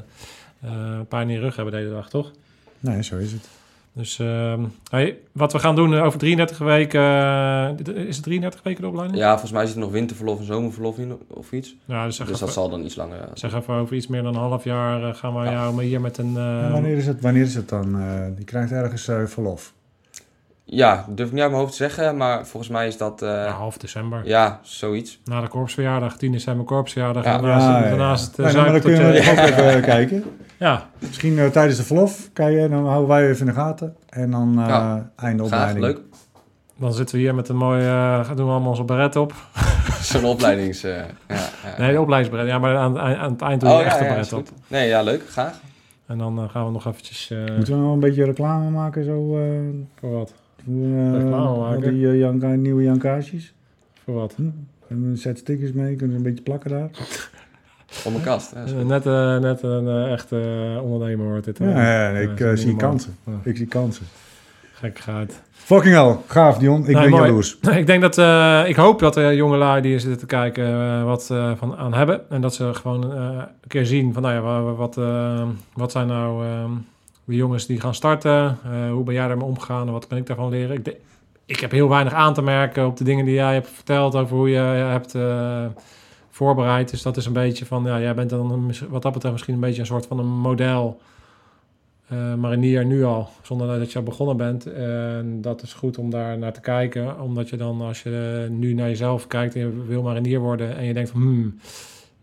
eh, pijn in je rug hebben de hele dag, toch? Nee, zo is het. Dus ehm, hey, wat we gaan doen eh, over 33 weken, eh, dit- is het 33 weken de opleiding? ja, volgens mij zit er nog winterverlof en zomerverlof in of iets. Ja, dus Dus dat zal dan iets langer. zeg even over iets meer dan een half jaar eh, gaan we Ja. jou maar hier met een... eh, En wanneer, is het, wanneer is het dan? Eh die krijgt ergens eh, verlof. Ja, durf ik niet uit mijn hoofd te zeggen, maar volgens mij is dat, eh, ja, half december. ja, zoiets. Na de korpsverjaardag, 10 december korpsverjaardag. Ja. en daarna, is het- Ja, ja, daarna ja. is het eh, nou, dan kunnen we je- ook even eh, kijken. Ja, Misschien tijdens de verlof kijken. Dan houden wij even in de gaten. En dan eh Ja. einde Graag, opleiding. leuk. dan zitten we hier met een mooie... doen we allemaal onze beret op. Zo'n opleidings... eh, ja, ja. Nee, de opleidingsberet. Ja, maar aan, het eind- aan het eind doe je Oh een echte ja, beret op. Nee, ja, leuk. Graag. En dan gaan we nog eventjes... eh, Moeten we nou een beetje reclame maken? Zo, eh, voor wat? Voor, eh, die eh, Janka- nieuwe Jankaasjes. Voor wat? Hm? En een set stickers mee. Kunnen ze een beetje plakken daar. Op mijn kast. Is Eh, net, eh, net een eh, echte ondernemer wordt dit. Ja, ik zie kansen. Ik zie kansen. Gek gaat. Fucking hell, gaaf Dion. Ik Nee, ben mooi. jaloers. Ik denk dat, eh, ik hoop dat de jongelui die hier zitten te kijken wat eh, van aan hebben. En dat ze gewoon eh, een keer zien van, nou ja, wa- wa- wat, eh, wat zijn nou eh, de jongens die gaan starten? Eh, hoe ben jij daarmee omgegaan en wat kan ik daarvan leren? Ik, ik heb heel weinig aan te merken op de dingen die jij hebt verteld over hoe je hebt eh, voorbereid. Dus dat is een beetje van, ja, jij bent dan wat dat betreft misschien een beetje een soort van een model eh marinier nu al, zonder dat je al begonnen bent. En dat is goed om daar naar te kijken, omdat je dan als je eh, nu naar jezelf kijkt en je wil marinier worden en je denkt van, hmm,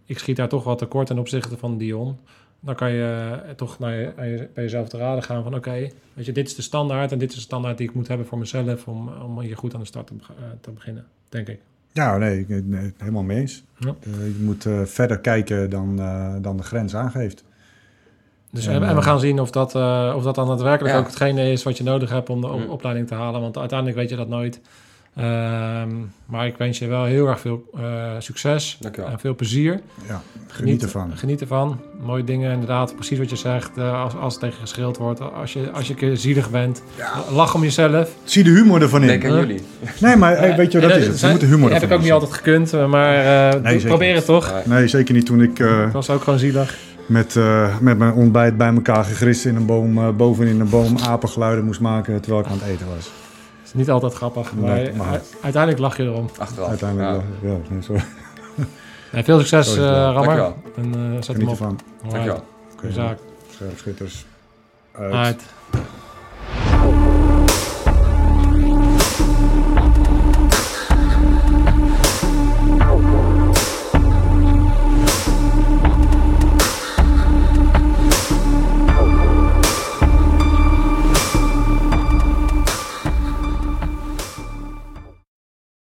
ik schiet daar toch wat tekort ten opzichte van Dion. Dan kan je eh, toch naar je, bij jezelf te raden gaan van, oké, weet je, dit is de standaard en dit is de standaard die ik moet hebben voor mezelf om, om hier goed aan de start te, eh, te beginnen, denk ik. Ja, nee, helemaal mee eens. Ja. Eh, je moet verder kijken dan, dan de grens aangeeft. Dus, En, en, we gaan zien of dat, of dat dan daadwerkelijk Ja. ook hetgene is wat je nodig hebt om de op- opleiding te halen. Want uiteindelijk weet je dat nooit. Ehm, maar ik wens je wel heel erg veel eh, succes Dankjewel. en veel plezier. Ja, geniet ervan. Geniet ervan. Mooie dingen, inderdaad. Precies wat je zegt. eh, als, als het tegen geschild wordt. Als je, als je een keer zielig bent. Lach om jezelf. Zie de humor ervan in. Denk aan jullie. Nee, maar hey, weet je wat dat is? Je zijn- moet de humor Heb ervan ik ook niet altijd gekund. eh, Maar eh, probeer het toch. Nee, zeker niet toen ik eh, Dat was ook gewoon zielig. met, eh, met mijn ontbijt bij elkaar gegrist in een boom, eh, boven in een boom apengeluiden moest maken terwijl ik aan het eten was. Niet altijd grappig. Maar, Nee, maar- u- uiteindelijk lach je erom. Achteraf. Uiteindelijk, Ja. ja, ja nee, sorry. Veel succes, Sorry, eh. Rammer. Dankjewel. En eh, zet hem Geniet op. ervan. Alright. Dankjewel. Oké, Goeie zaak. Scherpschutters. Uit. Uit.